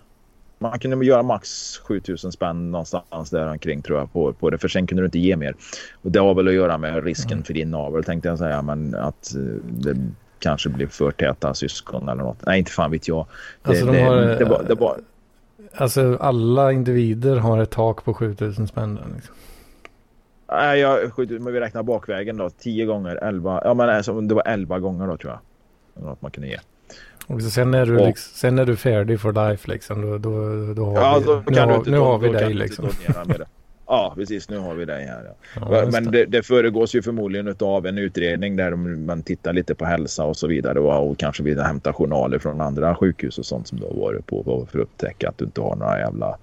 man kunde göra max 7000 spänn någonstans där omkring tror jag på, på det. För sen kunde du inte ge mer. Och det har väl att göra med risken mm. för din navel tänkte jag säga. Men att eh, det kanske blir för täta syskon eller något. Nej, inte fan vet jag. Det, alltså, de har, det, var, det var... alltså alla individer har ett tak på 7000 spänn. Liksom. Nej, jag skjuter, men vi räknar bakvägen då. 10 gånger 11. Ja, men alltså, det var 11 gånger då tror jag. Något man kunde ge. Och sen är du, och, liksom, sen är du färdig för life liksom. Då, då, då har ja, vi, då nu, har, nu har vi dig liksom. Ja, precis. Nu har vi dig här. Ja. Ja, Men det, det föregås ju förmodligen av en utredning där man tittar lite på hälsa och så vidare och, och kanske vill hämta journaler från andra sjukhus och sånt som du har varit på för att upptäcka att du inte har några jävla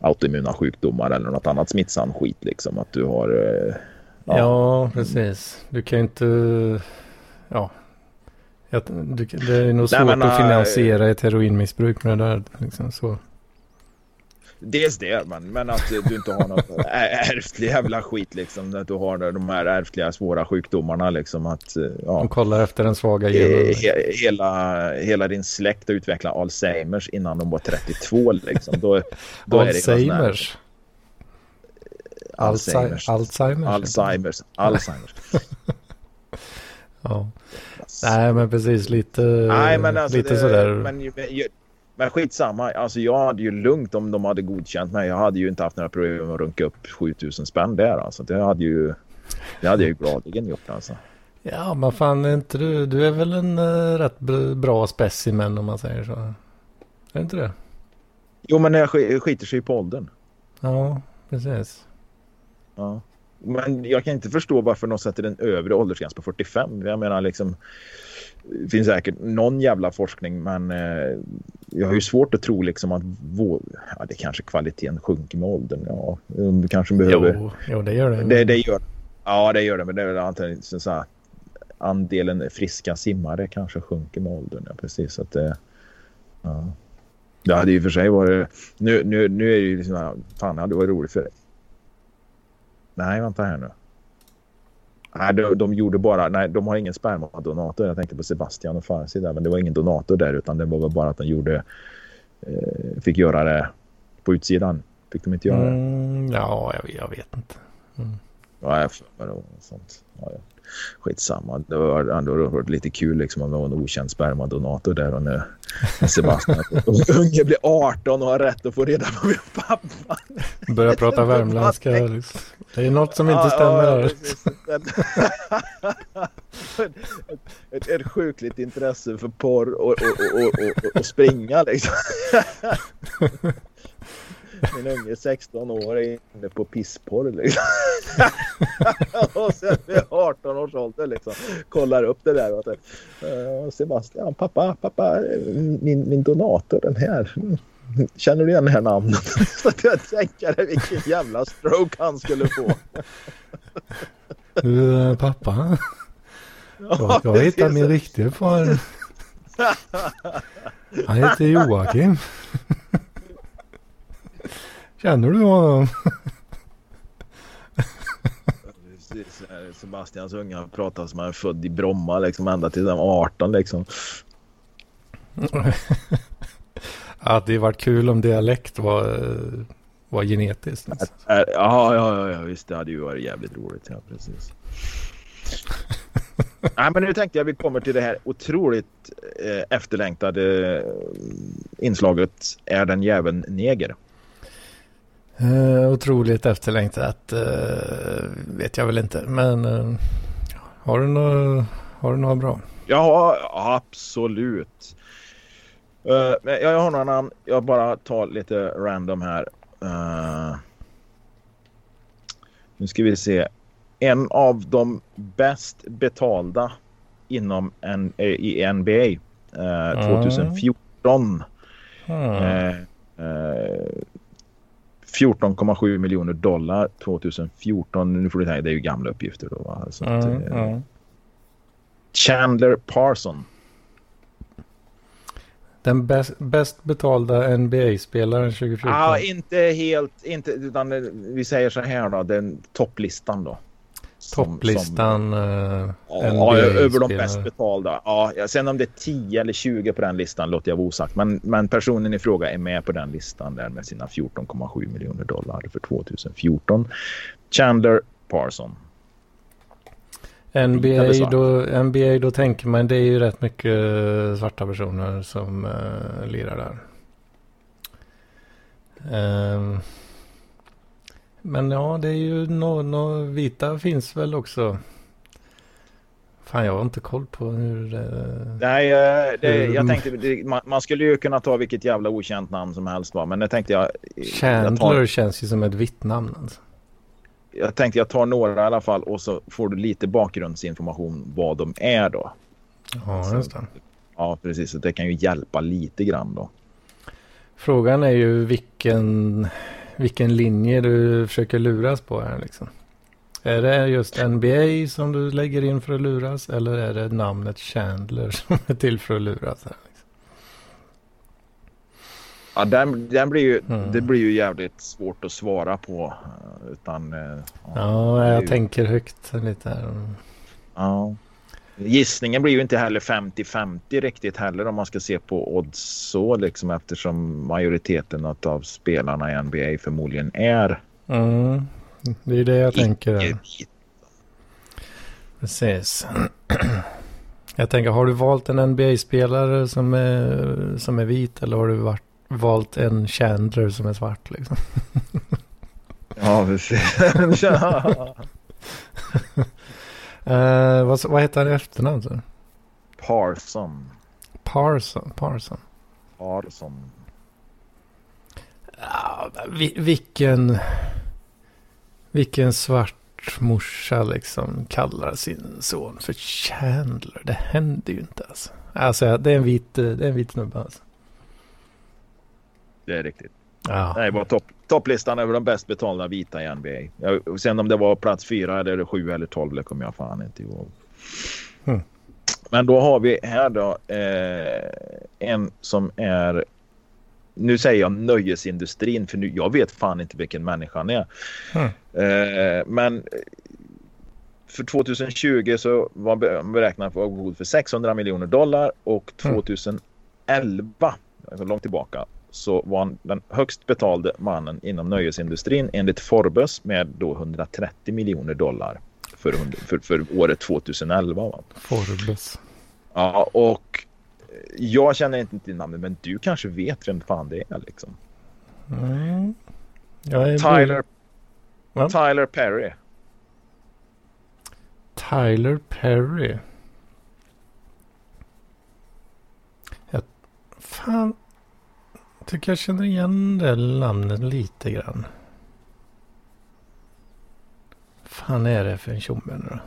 autoimmuna sjukdomar eller något annat smittsam skit liksom. Att du har... Eh, ja, ja precis. Du kan ju inte... Ja, jag, det är nog svårt men, att äh, finansiera ett heroinmissbruk med det där. Liksom, så. Dels det, men, men att du inte har något ärftlig jävla skit liksom. Att du har de här ärftliga svåra sjukdomarna liksom. Att, ja. De kollar efter den svaga genen. hela, hela din släkt har utvecklat Alzheimers innan de var 32 liksom. Då, då Alzheimers? Alzheimers. Alzheimers. Alzheimers. Alzheimers. ja. Nej men precis lite, Nej, men alltså lite det, sådär. Men, men, skitsamma. Alltså jag hade ju lugnt om de hade godkänt mig. Jag hade ju inte haft några problem att runka upp 7000 spänn där. Alltså. Det hade ju det hade jag ju gladeligen gjort alltså. Ja men fan är inte du, du är väl en uh, rätt bra specimen om man säger så. Är det inte det? Jo men jag skiter sig på åldern. Ja precis. Ja. Men jag kan inte förstå varför de sätter en övre åldersgräns på 45. Jag menar liksom det finns säkert någon jävla forskning men eh, jag har ju svårt att tro liksom att vår, ja, det kanske kvaliteten sjunker med åldern. Ja, de kanske behöver. Jo, jo det gör det. det. Det, gör Ja, det gör det. Men det är väl antagligen så här, andelen friska simmare kanske sjunker med åldern. Ja, precis. Att det, ja. det hade ju för sig varit... Nu, nu, nu är det ju liksom... Fan, det hade varit roligt för. Nej, vänta här nu. Nej, de, de gjorde bara... Nej, de har ingen spermadonator. Jag tänkte på Sebastian och Farsi där. Men det var ingen donator där utan det var väl bara att de gjorde... Eh, fick göra det på utsidan. Fick de inte göra det? Mm, ja, jag, jag vet inte. Mm. Ja, jag för sånt. Ja. Skitsamma. Det var ändå lite kul liksom om det var en okänd spermadonator där och nu Sebastian unge blir 18 och har rätt att få reda på min pappa. Börjar prata värmländska. Liksom. Det är något som inte ja, stämmer ja, ett, ett, ett sjukligt intresse för porr och, och, och, och, och springa liksom. Min unge 16 år är inne på pissporr liksom. och sen vid 18 års ålder liksom kollar upp det där och så, uh, Sebastian, pappa, pappa, min, min donator den här. Känner du igen det här namnet? så jag tänker vilken jävla stroke han skulle få. du, pappa. Jag, jag hittar min riktiga far. Han heter Joakim. Känner du honom? Sebastians unga pratar som han är född i Bromma liksom ända till 18 liksom. ja, det varit kul om dialekt var, var genetiskt. Alltså. Ja, ja, ja, visst det hade ju varit jävligt roligt. Ja, precis. Nej, men nu tänkte jag vi kommer till det här otroligt eh, efterlängtade inslaget Är den jäveln neger? Uh, otroligt efterlängtat uh, vet jag väl inte. Men uh, har, du något, har du något bra? Ja, absolut. Uh, jag har några namn. Jag bara tar lite random här. nu ska vi se. En av de bäst betalda inom en, i NBA 2014. Mm. 14,7 miljoner dollar 2014. Nu får du tänka, det är ju gamla uppgifter då. Va? Så mm, att, eh, mm. Chandler Parson. Den bäst, bäst betalda NBA-spelaren 2014? Ja, ah, inte helt, inte, utan vi säger så här då, den topplistan då. Topplistan uh, Ja, över de bäst betalda. Ja, sen om det är 10 eller 20 på den listan låter jag vara osagt. Men, men personen i fråga är med på den listan där med sina 14,7 miljoner dollar för 2014. Chandler Parson. NBA då, NBA då tänker man det är ju rätt mycket svarta personer som uh, lirar där. Um, men ja, det är ju no, no, vita finns väl också. Fan, jag har inte koll på hur det... Nej, eh, det, hur... jag tänkte man, man, skulle ju kunna ta vilket jävla okänt namn som helst va? Men det tänkte jag... Chandler jag tar... känns ju som ett vitt namn alltså. Jag tänkte jag tar några i alla fall och så får du lite bakgrundsinformation vad de är då. Ja, just det. Ja, precis. Så det kan ju hjälpa lite grann då. Frågan är ju vilken vilken linje du försöker luras på här liksom. Är det just NBA som du lägger in för att luras eller är det namnet Chandler som är till för att luras? Här, liksom? Ja, den, den blir ju, mm. det blir ju jävligt svårt att svara på. Eh, utan, ja, ja jag ju... tänker högt lite här. Ja. Gissningen blir ju inte heller 50-50 riktigt heller om man ska se på odds så liksom eftersom majoriteten av spelarna i NBA förmodligen är mm. Det är det jag tänker. Precis. Jag tänker, har du valt en NBA-spelare som är, som är vit eller har du varit, valt en Chandler som är svart liksom? Ja, precis. uh, vad, vad heter han i efternamn? Så? Parson. Parson, Parson. Parson. Ja, vilken, vilken svart morsa liksom kallar sin son för Chandler. Det händer ju inte alltså. Alltså det är en vit, det är en vit snubbe alltså. Det är riktigt. Ja. Det var topp, topplistan över de bäst betalda vita i NBA. Jag, sen om det var plats fyra eller sju eller tolv det kommer jag fan inte ihåg. Mm. Men då har vi här då eh, en som är nu säger jag nöjesindustrin för nu, jag vet fan inte vilken människa han är. Mm. Eh, men för 2020 så var beräknad för god för 600 miljoner dollar och 2011, mm. alltså långt tillbaka, så var han den högst betalde mannen inom nöjesindustrin enligt Forbes med då 130 miljoner dollar för, för, för året 2011. Va? Forbes. Ja, och jag känner inte till namnet men du kanske vet vem fan det är liksom. Mm. Tyler, Tyler Perry. Tyler Perry. Jag, fan, tycker jag känner igen det namnet lite grann. fan är det för en tjomme nu då?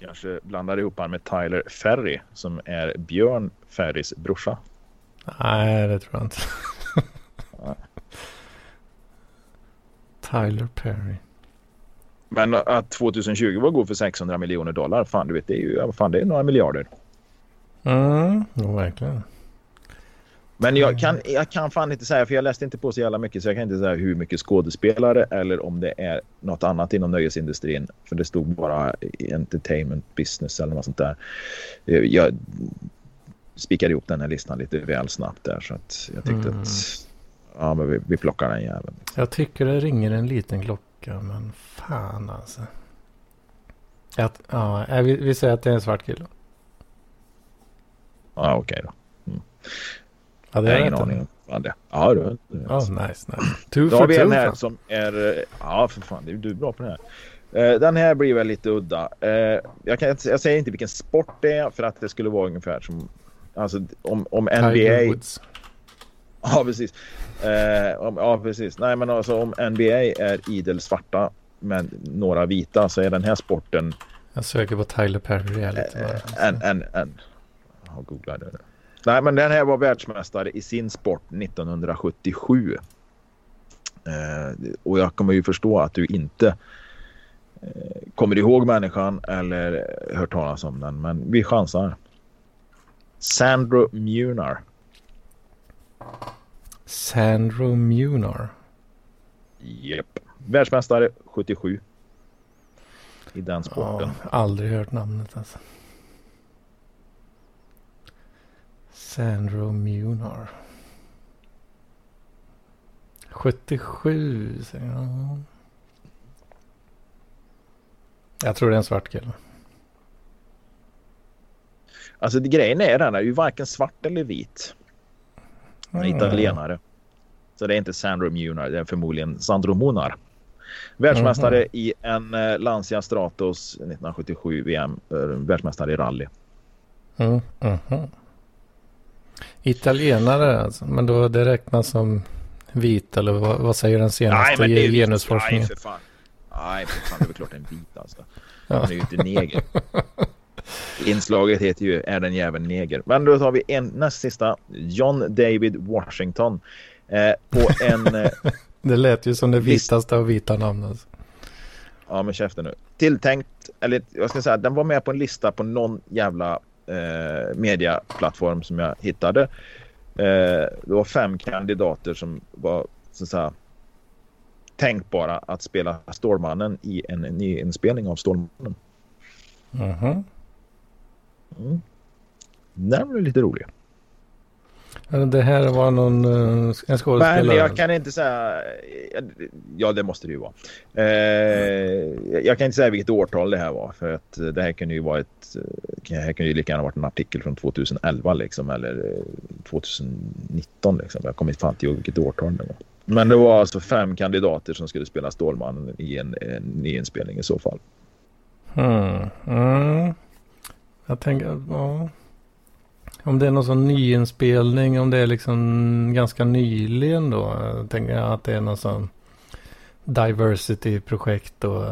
kanske blandar ihop honom med Tyler Ferry som är Björn Ferrys brorsa. Nej, det tror jag inte. Tyler Perry. Men att 2020 var god för 600 miljoner dollar, fan du vet det är ju fan, det är några miljarder. Mm, verkligen. Men jag kan, jag kan fan inte säga, för jag läste inte på så jävla mycket så jag kan inte säga hur mycket skådespelare eller om det är något annat inom nöjesindustrin. För det stod bara entertainment business eller något sånt där. Jag spikade ihop den här listan lite väl snabbt där så att jag tyckte mm. att ja, men vi, vi plockar den jäveln. Jag tycker det ringer en liten klocka men fan alltså. Att, ja, vi, vi säger att det är en svart kille. Ja, okej okay då. Mm. Ja, det är ingen aning om det. Ja, du. Oh, nice, nice. Two Då har vi en här fan. som är... Ja, för fan. Du är bra på det här. Uh, den här blir väl lite udda. Uh, jag, kan, jag säger inte vilken sport det är för att det skulle vara ungefär som... Alltså om, om NBA... Woods. Ja, precis. Om, ja, precis. Nej, men alltså om NBA är idel svarta med några vita så är den här sporten... Jag söker på Tyler Perry. Lite, en, en, en. Jag googlade det. Nej, men den här var världsmästare i sin sport 1977. Eh, och jag kommer ju förstå att du inte eh, kommer ihåg människan eller hört talas om den. Men vi chansar. Sandro Munar. Sandro Munar. Japp. Världsmästare 77. I den sporten. Ja, aldrig hört namnet alltså. Sandro Munar. 77 säger jag. Jag tror det är en svart kille. Alltså det, grejen är den är ju varken svart eller vit. Han är mm. italienare. Så det är inte Sandro Munar, det är förmodligen Sandro Munar. Världsmästare mm. i en eh, Lancia Stratos 1977 VM. Eh, världsmästare i rally. Mm. Mm. Italienare alltså, men då det räknas som vit eller vad, vad säger den senaste Nej, det genusforskningen? Nej, för fan. Nej, för fan, det är väl klart en vit alltså. Han är ju inte neger. Inslaget heter ju Är den jäveln neger? Men då tar vi en näst sista. John David Washington. Eh, på en... Eh, det lät ju som det vitaste av vita namn alltså. Ja, men käften nu. Tilltänkt, eller jag ska säga, den var med på en lista på någon jävla eh, mediaplattform som jag hittade. Eh, det var fem kandidater som var så att säga, tänkbara att spela Stålmannen i en nyinspelning av Stålmannen. Mm. Mm. Den var lite rolig. Det här var någon en skådespelare? Men jag kan inte säga... Ja, det måste det ju vara. Eh, jag kan inte säga vilket årtal det här var. För att det här kunde ju vara ett... Det här kunde ju lika gärna varit en artikel från 2011 liksom. Eller 2019 liksom. Jag kommer inte fan till vilket årtal det var. Men det var alltså fem kandidater som skulle spela Stålmannen i en, en nyinspelning i så fall. Hmm. Mm. Jag tänker... Ja. Om det är någon sån nyinspelning, om det är liksom ganska nyligen då. Tänker jag att det är någon sån diversity-projekt och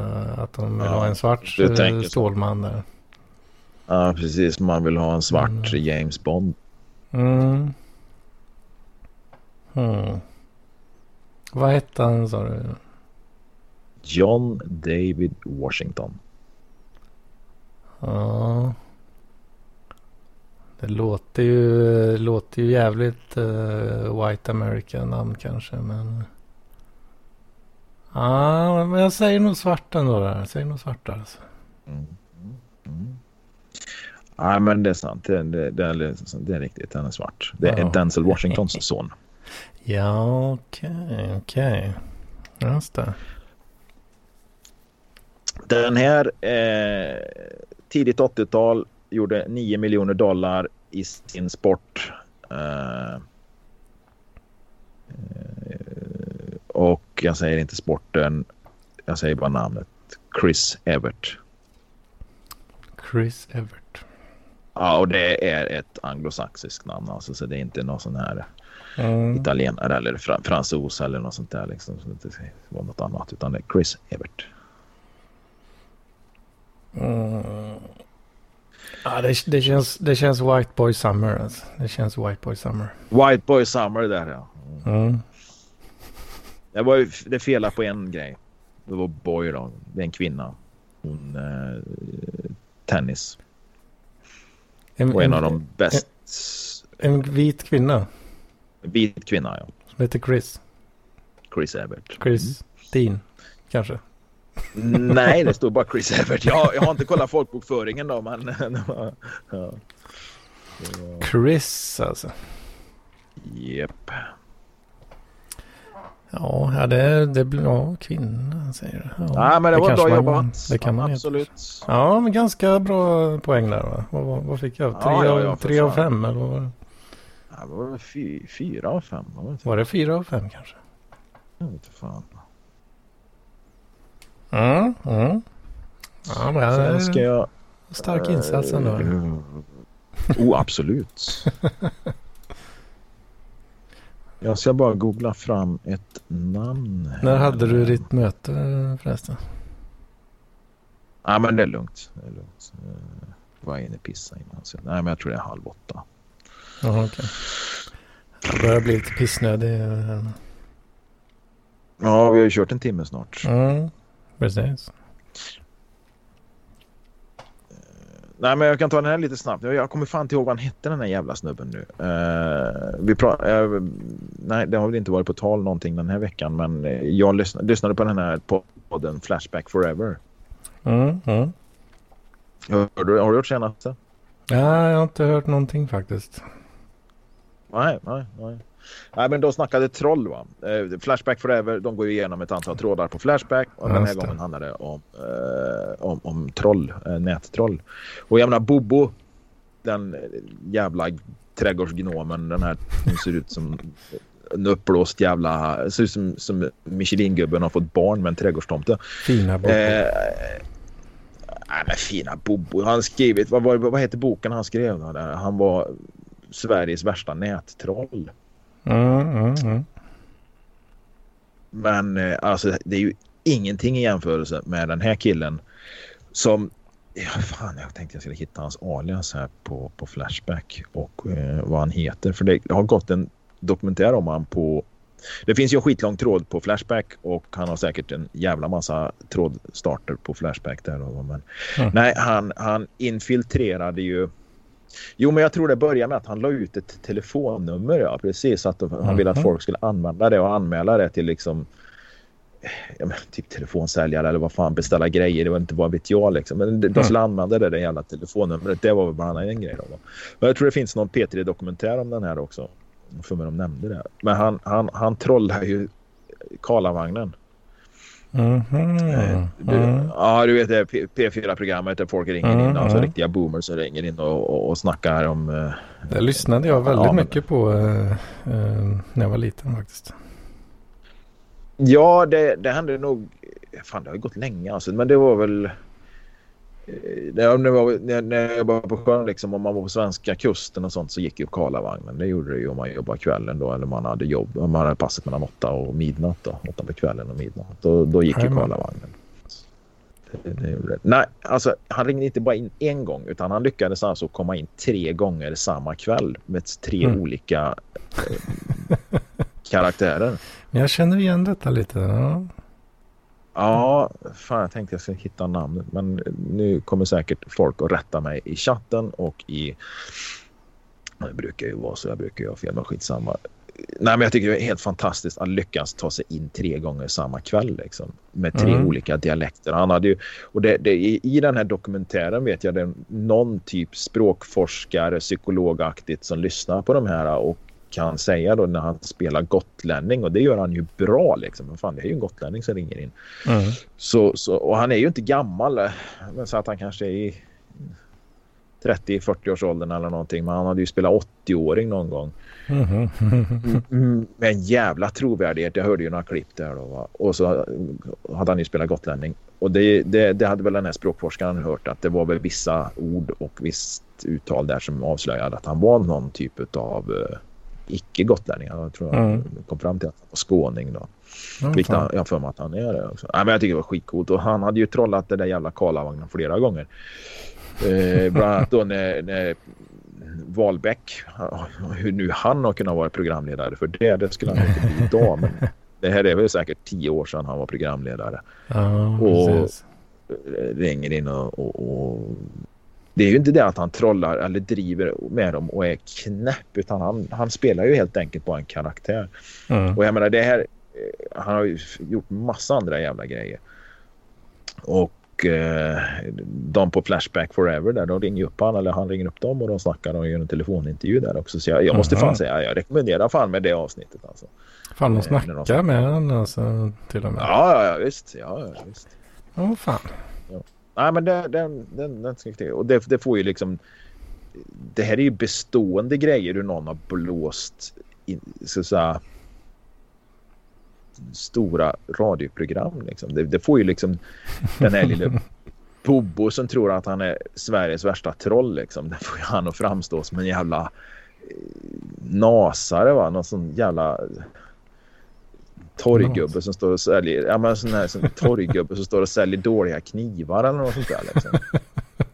att de vill ja, ha en svart eh, Stålman där. Ja, precis. Man vill ha en svart mm. James Bond. Mm. Hmm. Vad hette han sa du? John David Washington. Ja. Det låter ju, låter ju jävligt uh, White American namn kanske. Men... Ja, ah, men jag säger nog svart ändå där. Jag säger nog svart alltså. Mm. Mm. Nej, men det är sant. Det, det, det, är, det är riktigt. Den är svart. Det är ja. Denzel Washingtons son. Ja, okej, okay, okej. Okay. Just det. Den här eh, tidigt 80-tal gjorde 9 miljoner dollar i sin sport. Uh, och jag säger inte sporten. Jag säger bara namnet. Chris Evert. Chris Evert. Ja, och det är ett anglosaxiskt namn. Alltså, så det är inte någon sån här mm. italienare eller fr fransos eller något sånt där. Liksom, så det var något annat. Utan det är Chris Evert. Mm. Ja, det, det, känns, det känns White Boy Summer. Alltså. Det känns White Boy Summer. White Boy Summer där ja. Mm. Det var ju det fela på en grej. Det var Boy då. Det är en kvinna. Hon eh, tennis. En, och en, en av de bäst. En, en, vit kvinna. Vit kvinna ja. Som heter Chris. Chris Evert. Chris mm. Dean kanske. Nej, det står bara Chris Evert. Jag, jag har inte kollat folkbokföringen då, men... ja. Chris alltså. Japp. Ja, det, det blir ja, kvinna säger du. Ja, Nej, men det, det var bra man, jobbat. Det kan man Absolut. Heta. Ja, men ganska bra poäng där va? Vad, vad, fick jag? Tre, ja, ja, ja, tre av fem eller vad var det? Ja, det var fy, fyra av fem. Var, var det fyra av fem kanske? Jag vet inte fan. Mm, mm. Ja, men Sen ska jag... Stark insats ändå. Uh, oh, absolut. jag ska bara googla fram ett namn. Här. När hade du ditt möte förresten? Ja, men det är lugnt. Det är lugnt. Jag var inne och pissa innan. Så, nej, men jag tror det är halv åtta. Jaha, okej. Okay. Jag börjar bli lite pissnödig. Ja, vi har ju kört en timme snart. Mm. Precis. Nej, men jag kan ta den här lite snabbt. Jag kommer fan inte ihåg vad han hette den här jävla snubben nu. Uh, vi uh, nej, det har väl inte varit på tal någonting den här veckan, men jag lyssnade, lyssnade på den här podden Flashback Forever. Mm, mm. Har, du, har du hört senaste? Nej, jag har inte hört någonting faktiskt. Nej, nej, nej. Nej, men de snackade troll va. Eh, Flashback Forever, de går igenom ett antal trådar på Flashback och den här gången handlar det om, eh, om, om troll, eh, nättroll. Och jag menar Bobo, den jävla trädgårdsgnomen, den här, hon ser ut som en uppblåst jävla, ser ut som, som Michelin-gubben har fått barn med en trädgårdstomte. Fina Bobo. Eh, nej men fina Bobo. Han skrivit, vad, vad, vad heter boken han skrev? Han var Sveriges värsta nättroll. Mm, mm, mm. Men eh, alltså det är ju ingenting i jämförelse med den här killen som Ja, fan, jag tänkte jag skulle hitta hans alias här på, på Flashback och eh, vad han heter. För det har gått en dokumentär om han på... Det finns ju en skitlång tråd på Flashback och han har säkert en jävla massa trådstarter på Flashback där. Men, mm. Nej, han, han infiltrerade ju Jo, men jag tror det började med att han la ut ett telefonnummer. Ja, precis. Att han mm. ville att mhm. folk skulle använda det och anmäla det till liksom ja, men, typ telefonsäljare eller vad fan, beställa grejer. Det var inte vad vet jag liksom. Men de skulle mm. använda det, det jävla telefonnumret. Det var väl bland annat en grej då. Men jag tror det finns någon P3-dokumentär om den här också. för mig de nämnde det. Men han, han, han trollar ju Karlavagnen. Mm -hmm. du, mm. Ja, du vet det P4-programmet där folk ringer mm. in. Alltså riktiga boomers som ringer in och, och, och snackar om... Uh, det lyssnade jag väldigt ja, mycket på uh, uh, när jag var liten faktiskt. Ja, det, det hände nog... Fan, det har ju gått länge alltså. Men det var väl... När, när, när jag jobbade på sjön, liksom, om man var på svenska kusten och sånt så gick ju Karlavagnen. Det gjorde det ju om man jobbade kvällen då eller man hade jobb. Om man hade passet mellan åtta och midnatt då. Åtta på kvällen och midnatt. Då, då gick ju Karlavagnen. Det, det Nej, alltså han ringde inte bara in en gång utan han lyckades alltså komma in tre gånger samma kväll med tre mm. olika eh, karaktärer. Jag känner igen detta lite. Ja. Ja, fan jag tänkte jag skulle hitta namnet men nu kommer säkert folk att rätta mig i chatten och i... Det brukar ju vara så, jag brukar ju ha fel men skitsamma. Nej men jag tycker det är helt fantastiskt att lyckas ta sig in tre gånger samma kväll liksom. Med tre mm. olika dialekter. Han hade ju, och det, det, i den här dokumentären vet jag det är någon typ språkforskare, psykologaktigt som lyssnar på de här och kan säga då när han spelar gotlänning och det gör han ju bra liksom. Men fan, det är ju en gotlänning som ringer in. Mm. Så, så, och han är ju inte gammal. Eh, men så att han kanske är i 30-40 års åldern eller någonting. Men han hade ju spelat 80-åring någon gång. Mm. Mm, med en jävla trovärdighet. Jag hörde ju några klipp där då. Va? Och så hade han ju spelat gotlänning. Och det, det, det, hade väl den här språkforskaren hört att det var väl vissa ord och visst uttal där som avslöjade att han var någon typ av icke-gotlänningar. Jag tror jag mm. kom fram till att han var skåning då. Mm, Vilket han, jag för mig att han är det också. Nej, men jag tycker det var skitcoolt. Och han hade ju trollat det där jävla Karlavagnen flera gånger. Eh, bland annat då när, när Wahlbeck, hur nu han har kunnat vara programledare för det, det skulle han inte bli idag. Men det här är väl säkert tio år sedan han var programledare. Ja, och precis. ringer in och, och, och det är ju inte det att han trollar eller driver med dem och är knäpp utan han, han spelar ju helt enkelt bara en karaktär. Mm. Och jag menar det här, eh, han har ju gjort massa andra jävla grejer. Och eh, de på Flashback Forever där, de ringer upp han eller han ringer upp dem och de snackar och gör en telefonintervju där också. Så jag, jag måste fan säga, jag rekommenderar fan med det avsnittet alltså. Fan de eh, snackar med honom alltså till och med. Ja, ja, ja visst. Ja, ja, visst. Åh oh, fan. Nej, men den, den, den, den ska. Och det, det får ju liksom... Det här är ju bestående grejer hur någon har blåst in, så att säga, stora radioprogram. Liksom. Det, det, får ju liksom den här lilla Bobo som tror att han är Sveriges värsta troll. Liksom. Det får ju han att framstå som en jävla eh, nasare. Va? Någon sån jävla torggubbe som står och säljer, ja men sån här sån torggubbe som står och säljer dåliga knivar eller något sånt där liksom.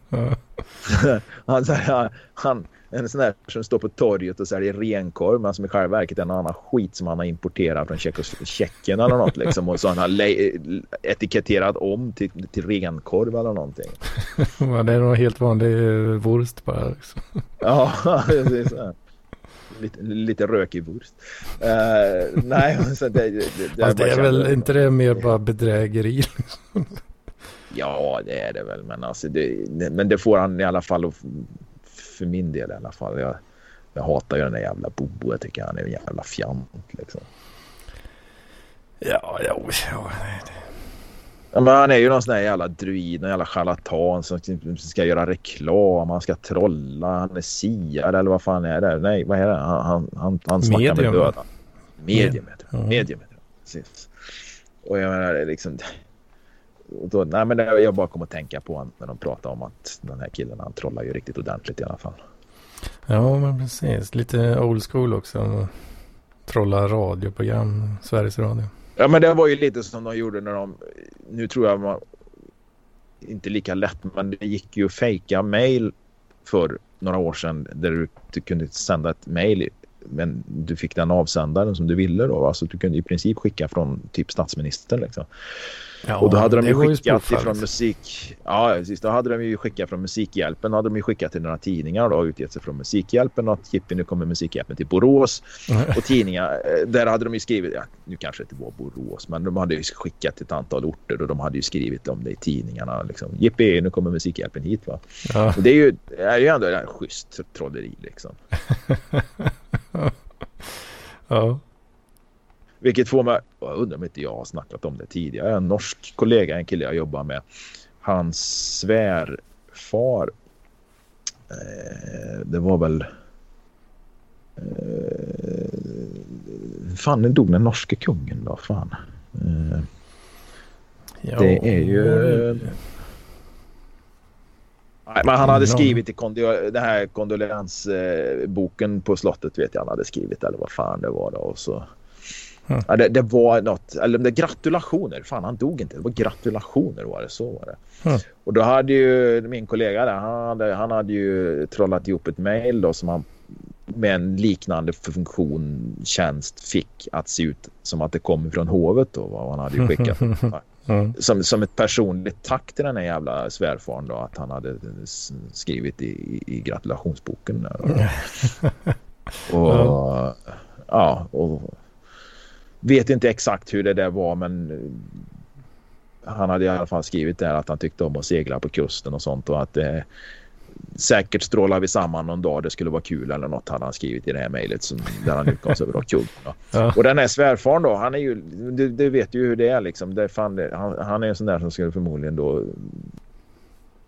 han, han, han, en sån där som står på torget och säljer renkorv men som i själva verket är en annan skit som han har importerat från Tjeckien eller något liksom och så han har etiketterat om till, till renkorv eller någonting. det är nog helt vanlig wurst bara. Liksom. ja, precis lite, lite rökig wurst. Uh, nej, så det, det, det, alltså, det är väl det. inte det mer bara bedrägeri? ja, det är det väl. Men, alltså, det, men det får han i alla fall för min del i alla fall. Jag, jag hatar ju den där jävla Bobo. Jag tycker han är en jävla fjant liksom. Ja, ja, ja. Ja, men han är ju någon sån där jävla druid, någon jävla charlatan som ska göra reklam, han ska trolla, han är siare eller vad fan är det? Nej, vad är det? Han, han, han, han snackar med döda. Medium heter det. Medium heter. Precis. Och jag menar, det är liksom... Och då, nej, men jag bara kom att tänka på när de pratade om att den här killen han trollar ju riktigt ordentligt i alla fall. Ja, men precis. Lite old school också. Trolla radioprogram, Sveriges Radio. Ja, men det var ju lite som de gjorde när de... Nu tror jag man... Inte lika lätt, men det gick ju att fejka mejl för några år sedan där du, du kunde sända ett mejl men du fick den avsändaren som du ville då. Alltså du kunde i princip skicka från typ statsministern liksom. Ja, och då hade de ju skickat ifrån musik... Ja, precis. Då hade de ju skickat från Musikhjälpen. Då hade de ju skickat till några tidningar då utgett sig från Musikhjälpen. Att Jippi, nu kommer Musikhjälpen till Borås. Och tidningar, eh, där hade de ju skrivit... Ja, nu kanske det inte var Borås, men de hade ju skickat till ett antal orter och de hade ju skrivit om det i tidningarna. Liksom. Jippi, nu kommer Musikhjälpen hit va. Ja. Och det är ju, är ju ändå en schysst trolleri liksom. Ja. Vilket får mig, jag undrar om inte jag har snackat om det tidigare. En norsk kollega, en kille jag jobbar med. Hans svärfar. Eh, det var väl. Eh, fan, den dog den norske kungen då. Fan. Eh, det är ju... Nej, men han hade skrivit i den här kondolensboken på slottet vet jag han hade skrivit eller vad fan det var då. Och så, Mm. ja, det, det var något, eller det gratulationer, fan han dog inte, det var gratulationer var det, så var det. Mm. Och då hade ju min kollega där, han hade, han hade ju trollat ihop ett mail då som han med en liknande funktion tjänst fick att se ut som att det kommer från hovet då. Vad han hade ju skickat. Mm. som, som ett personligt tack till den här jävla svärfaren då att han hade skrivit i, i, gratulationsboken. Där. Och, och, ja, och vet inte exakt hur det där var men han hade i alla fall skrivit där att han tyckte om att segla på kusten och sånt och att det säkert strålar vi samman någon dag det skulle vara kul eller något hade han skrivit i det här mejlet som, där han utgav sig över. Då. Ja. Och den här svärfaren då, han är ju, du, du vet ju hur det är liksom. Det är fan, det- han, han är en sån där som skulle förmodligen då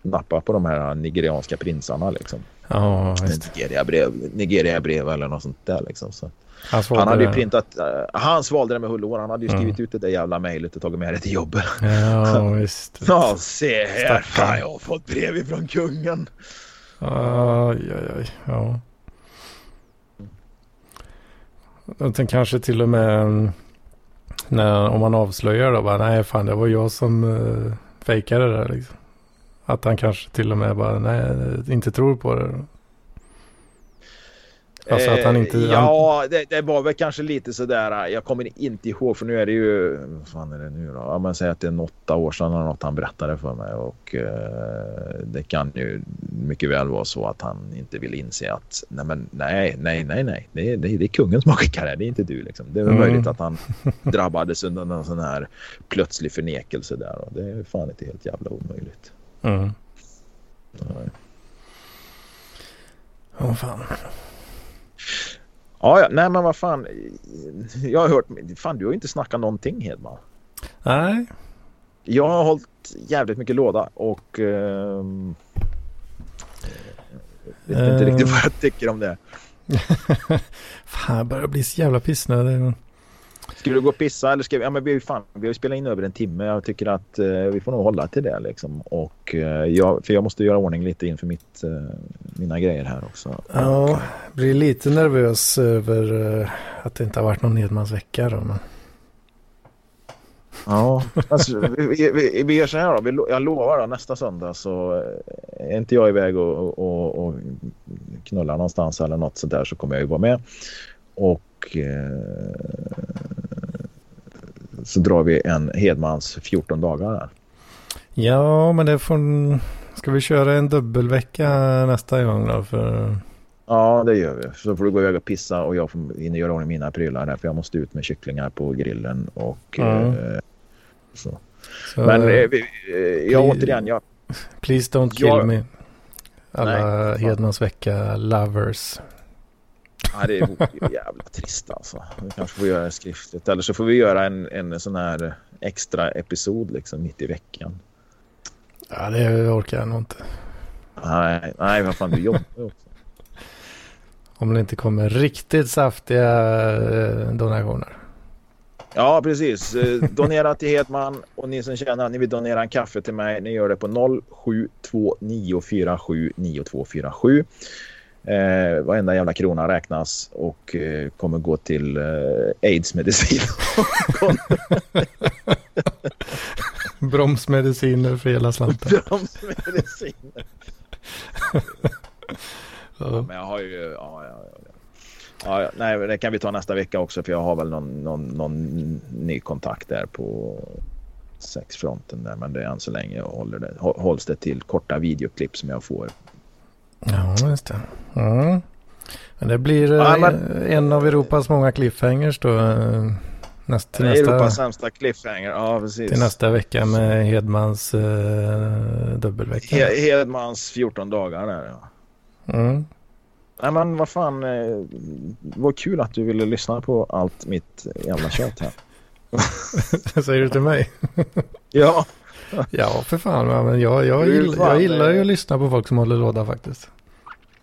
nappa på de här nigerianska prinsarna liksom. Ja, visst. Nigeria-brev, Nigeria-brev eller något sånt där liksom. Så. Han, Han hade ju printat, uh, han svalde det med hull. Han hade ju Mm. skrivit ut det där jävla mejlet och tagit med det till jobbet. Ja, visst. Ja, se här. Fan, jag har fått brev ifrån kungen. Aj, aj, aj. Ja. Tänkte kanske till och med mm, när, om man avslöjar då bara nej fan det var jag som uh, fejkade det där liksom. Att han kanske till och med bara nej inte tror på det. Alltså att han inte... Eh, Ja, det, det var väl kanske lite sådär. Jag kommer inte ihåg för nu är det ju... Vad fan är det nu då? Ja, man säger att det är åtta år sedan eller något han berättade för mig. Och eh, det kan ju mycket väl vara så att han inte vill inse att nej, men nej, nej, nej, nej. Det är, det det är kungen som har skickat det. Det är inte du liksom. Det är Mm. möjligt att han drabbades under någon sån här plötslig förnekelse där. Och det är fan inte helt jävla omöjligt. Mm. Åh fan. Ja, ja, nej men vad fan. Jag har hört, fan du har ju inte snackat någonting Hedman. Nej. Jag har hållit jävligt mycket låda och ehm, vet inte Eh. riktigt vad jag tycker om det. fan jag börjar bli så jävla pissnödig. Ska du gå och pissa eller ska vi? Ja, men vi, fan, vi har ju spelat in över en timme. Jag tycker att eh, vi får nog hålla till det liksom. Och eh, jag, för jag måste göra ordning lite inför mitt, eh, mina grejer här också. Ja, Och, blir lite nervös över eh, att det inte har varit någon Hedmansvecka då. Men... Ja, alltså, vi, vi, vi, gör så här då. Jag lovar då, nästa söndag så eh, är inte jag iväg och, och, och knullar någonstans eller något sånt där så kommer jag ju vara med. Och eh, så drar vi en Hedmans 14 dagar. Ja, men det får... Ska vi köra en dubbelvecka nästa gång då? För... Ja, det gör vi. Så får du gå iväg och pissa och jag får in och göra ordning mina prylar här för jag måste ut med kycklingar på grillen och Mm. eh, så. Så, Men eh, eh, jag Please- återigen, jag, Please don't kill jag- me. Alla Nej, fan. Hedmansvecka lovers. Ja, det vore ju jävla trist alltså. Vi kanske får göra det skriftligt. Eller så får vi göra en, en sån här extra episod liksom mitt i veckan. Ja, det orkar jag nog inte. Nej, nej vad fan du jobbar också. Om det inte kommer riktigt saftiga eh, donationer. Ja, precis. Eh, Donera till Hedman och ni som känner att ni vill donera en kaffe till mig, ni gör det på 0729479247. Eh, varenda jävla krona räknas och eh, kommer gå till eh, aids-medicin. Bromsmediciner för hela slanten. Bromsmedicin. Ja. Men jag har ju... Ja, ja, ja. Nej, det kan vi ta nästa vecka också för jag har väl någon, någon, någon ny kontakt där på sexfronten där. Men det är än så länge håller det, hå- hålls det till korta videoklipp som jag får. Ja, just det. Mm. Men det blir eh, Ja, men- en av Europas många cliffhangers då. eh, Näst, till, nästa, Europas sämsta cliffhanger. Ja, precis. till nästa vecka med Hedmans eh, dubbelvecka. He- Hedmans 14 dagar där. Ja. Mm. Nej men vad fan. Eh, vad kul att du ville lyssna på allt mitt jävla kött här. Säger du till mig? ja. ja för fan. Men jag, jag, gillar, jag gillar ju att lyssna på folk som håller låda faktiskt.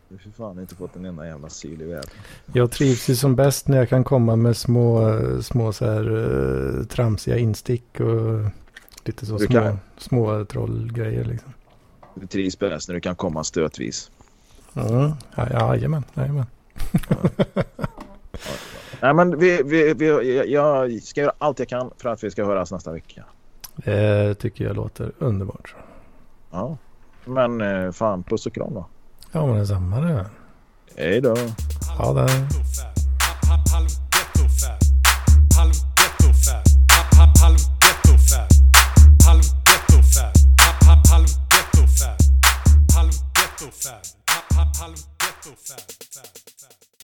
Du har för fan inte fått en enda jävla syl i världen. Jag trivs ju som bäst när jag kan komma med små, små så här uh, tramsiga instick och lite så små, kan... små trollgrejer liksom. Du trivs bäst när du kan komma stötvis. Mm. Ja, jajamän, jajamän. Nej, men vi, vi, vi, jag ska göra allt jag kan för att vi ska höras nästa vecka. Det tycker jag låter underbart. Ja, men eh, fan puss och kram då. Ja, men detsamma det. Hej då. Ha det. Halv ghetto fab, halv ghetto fab, fab.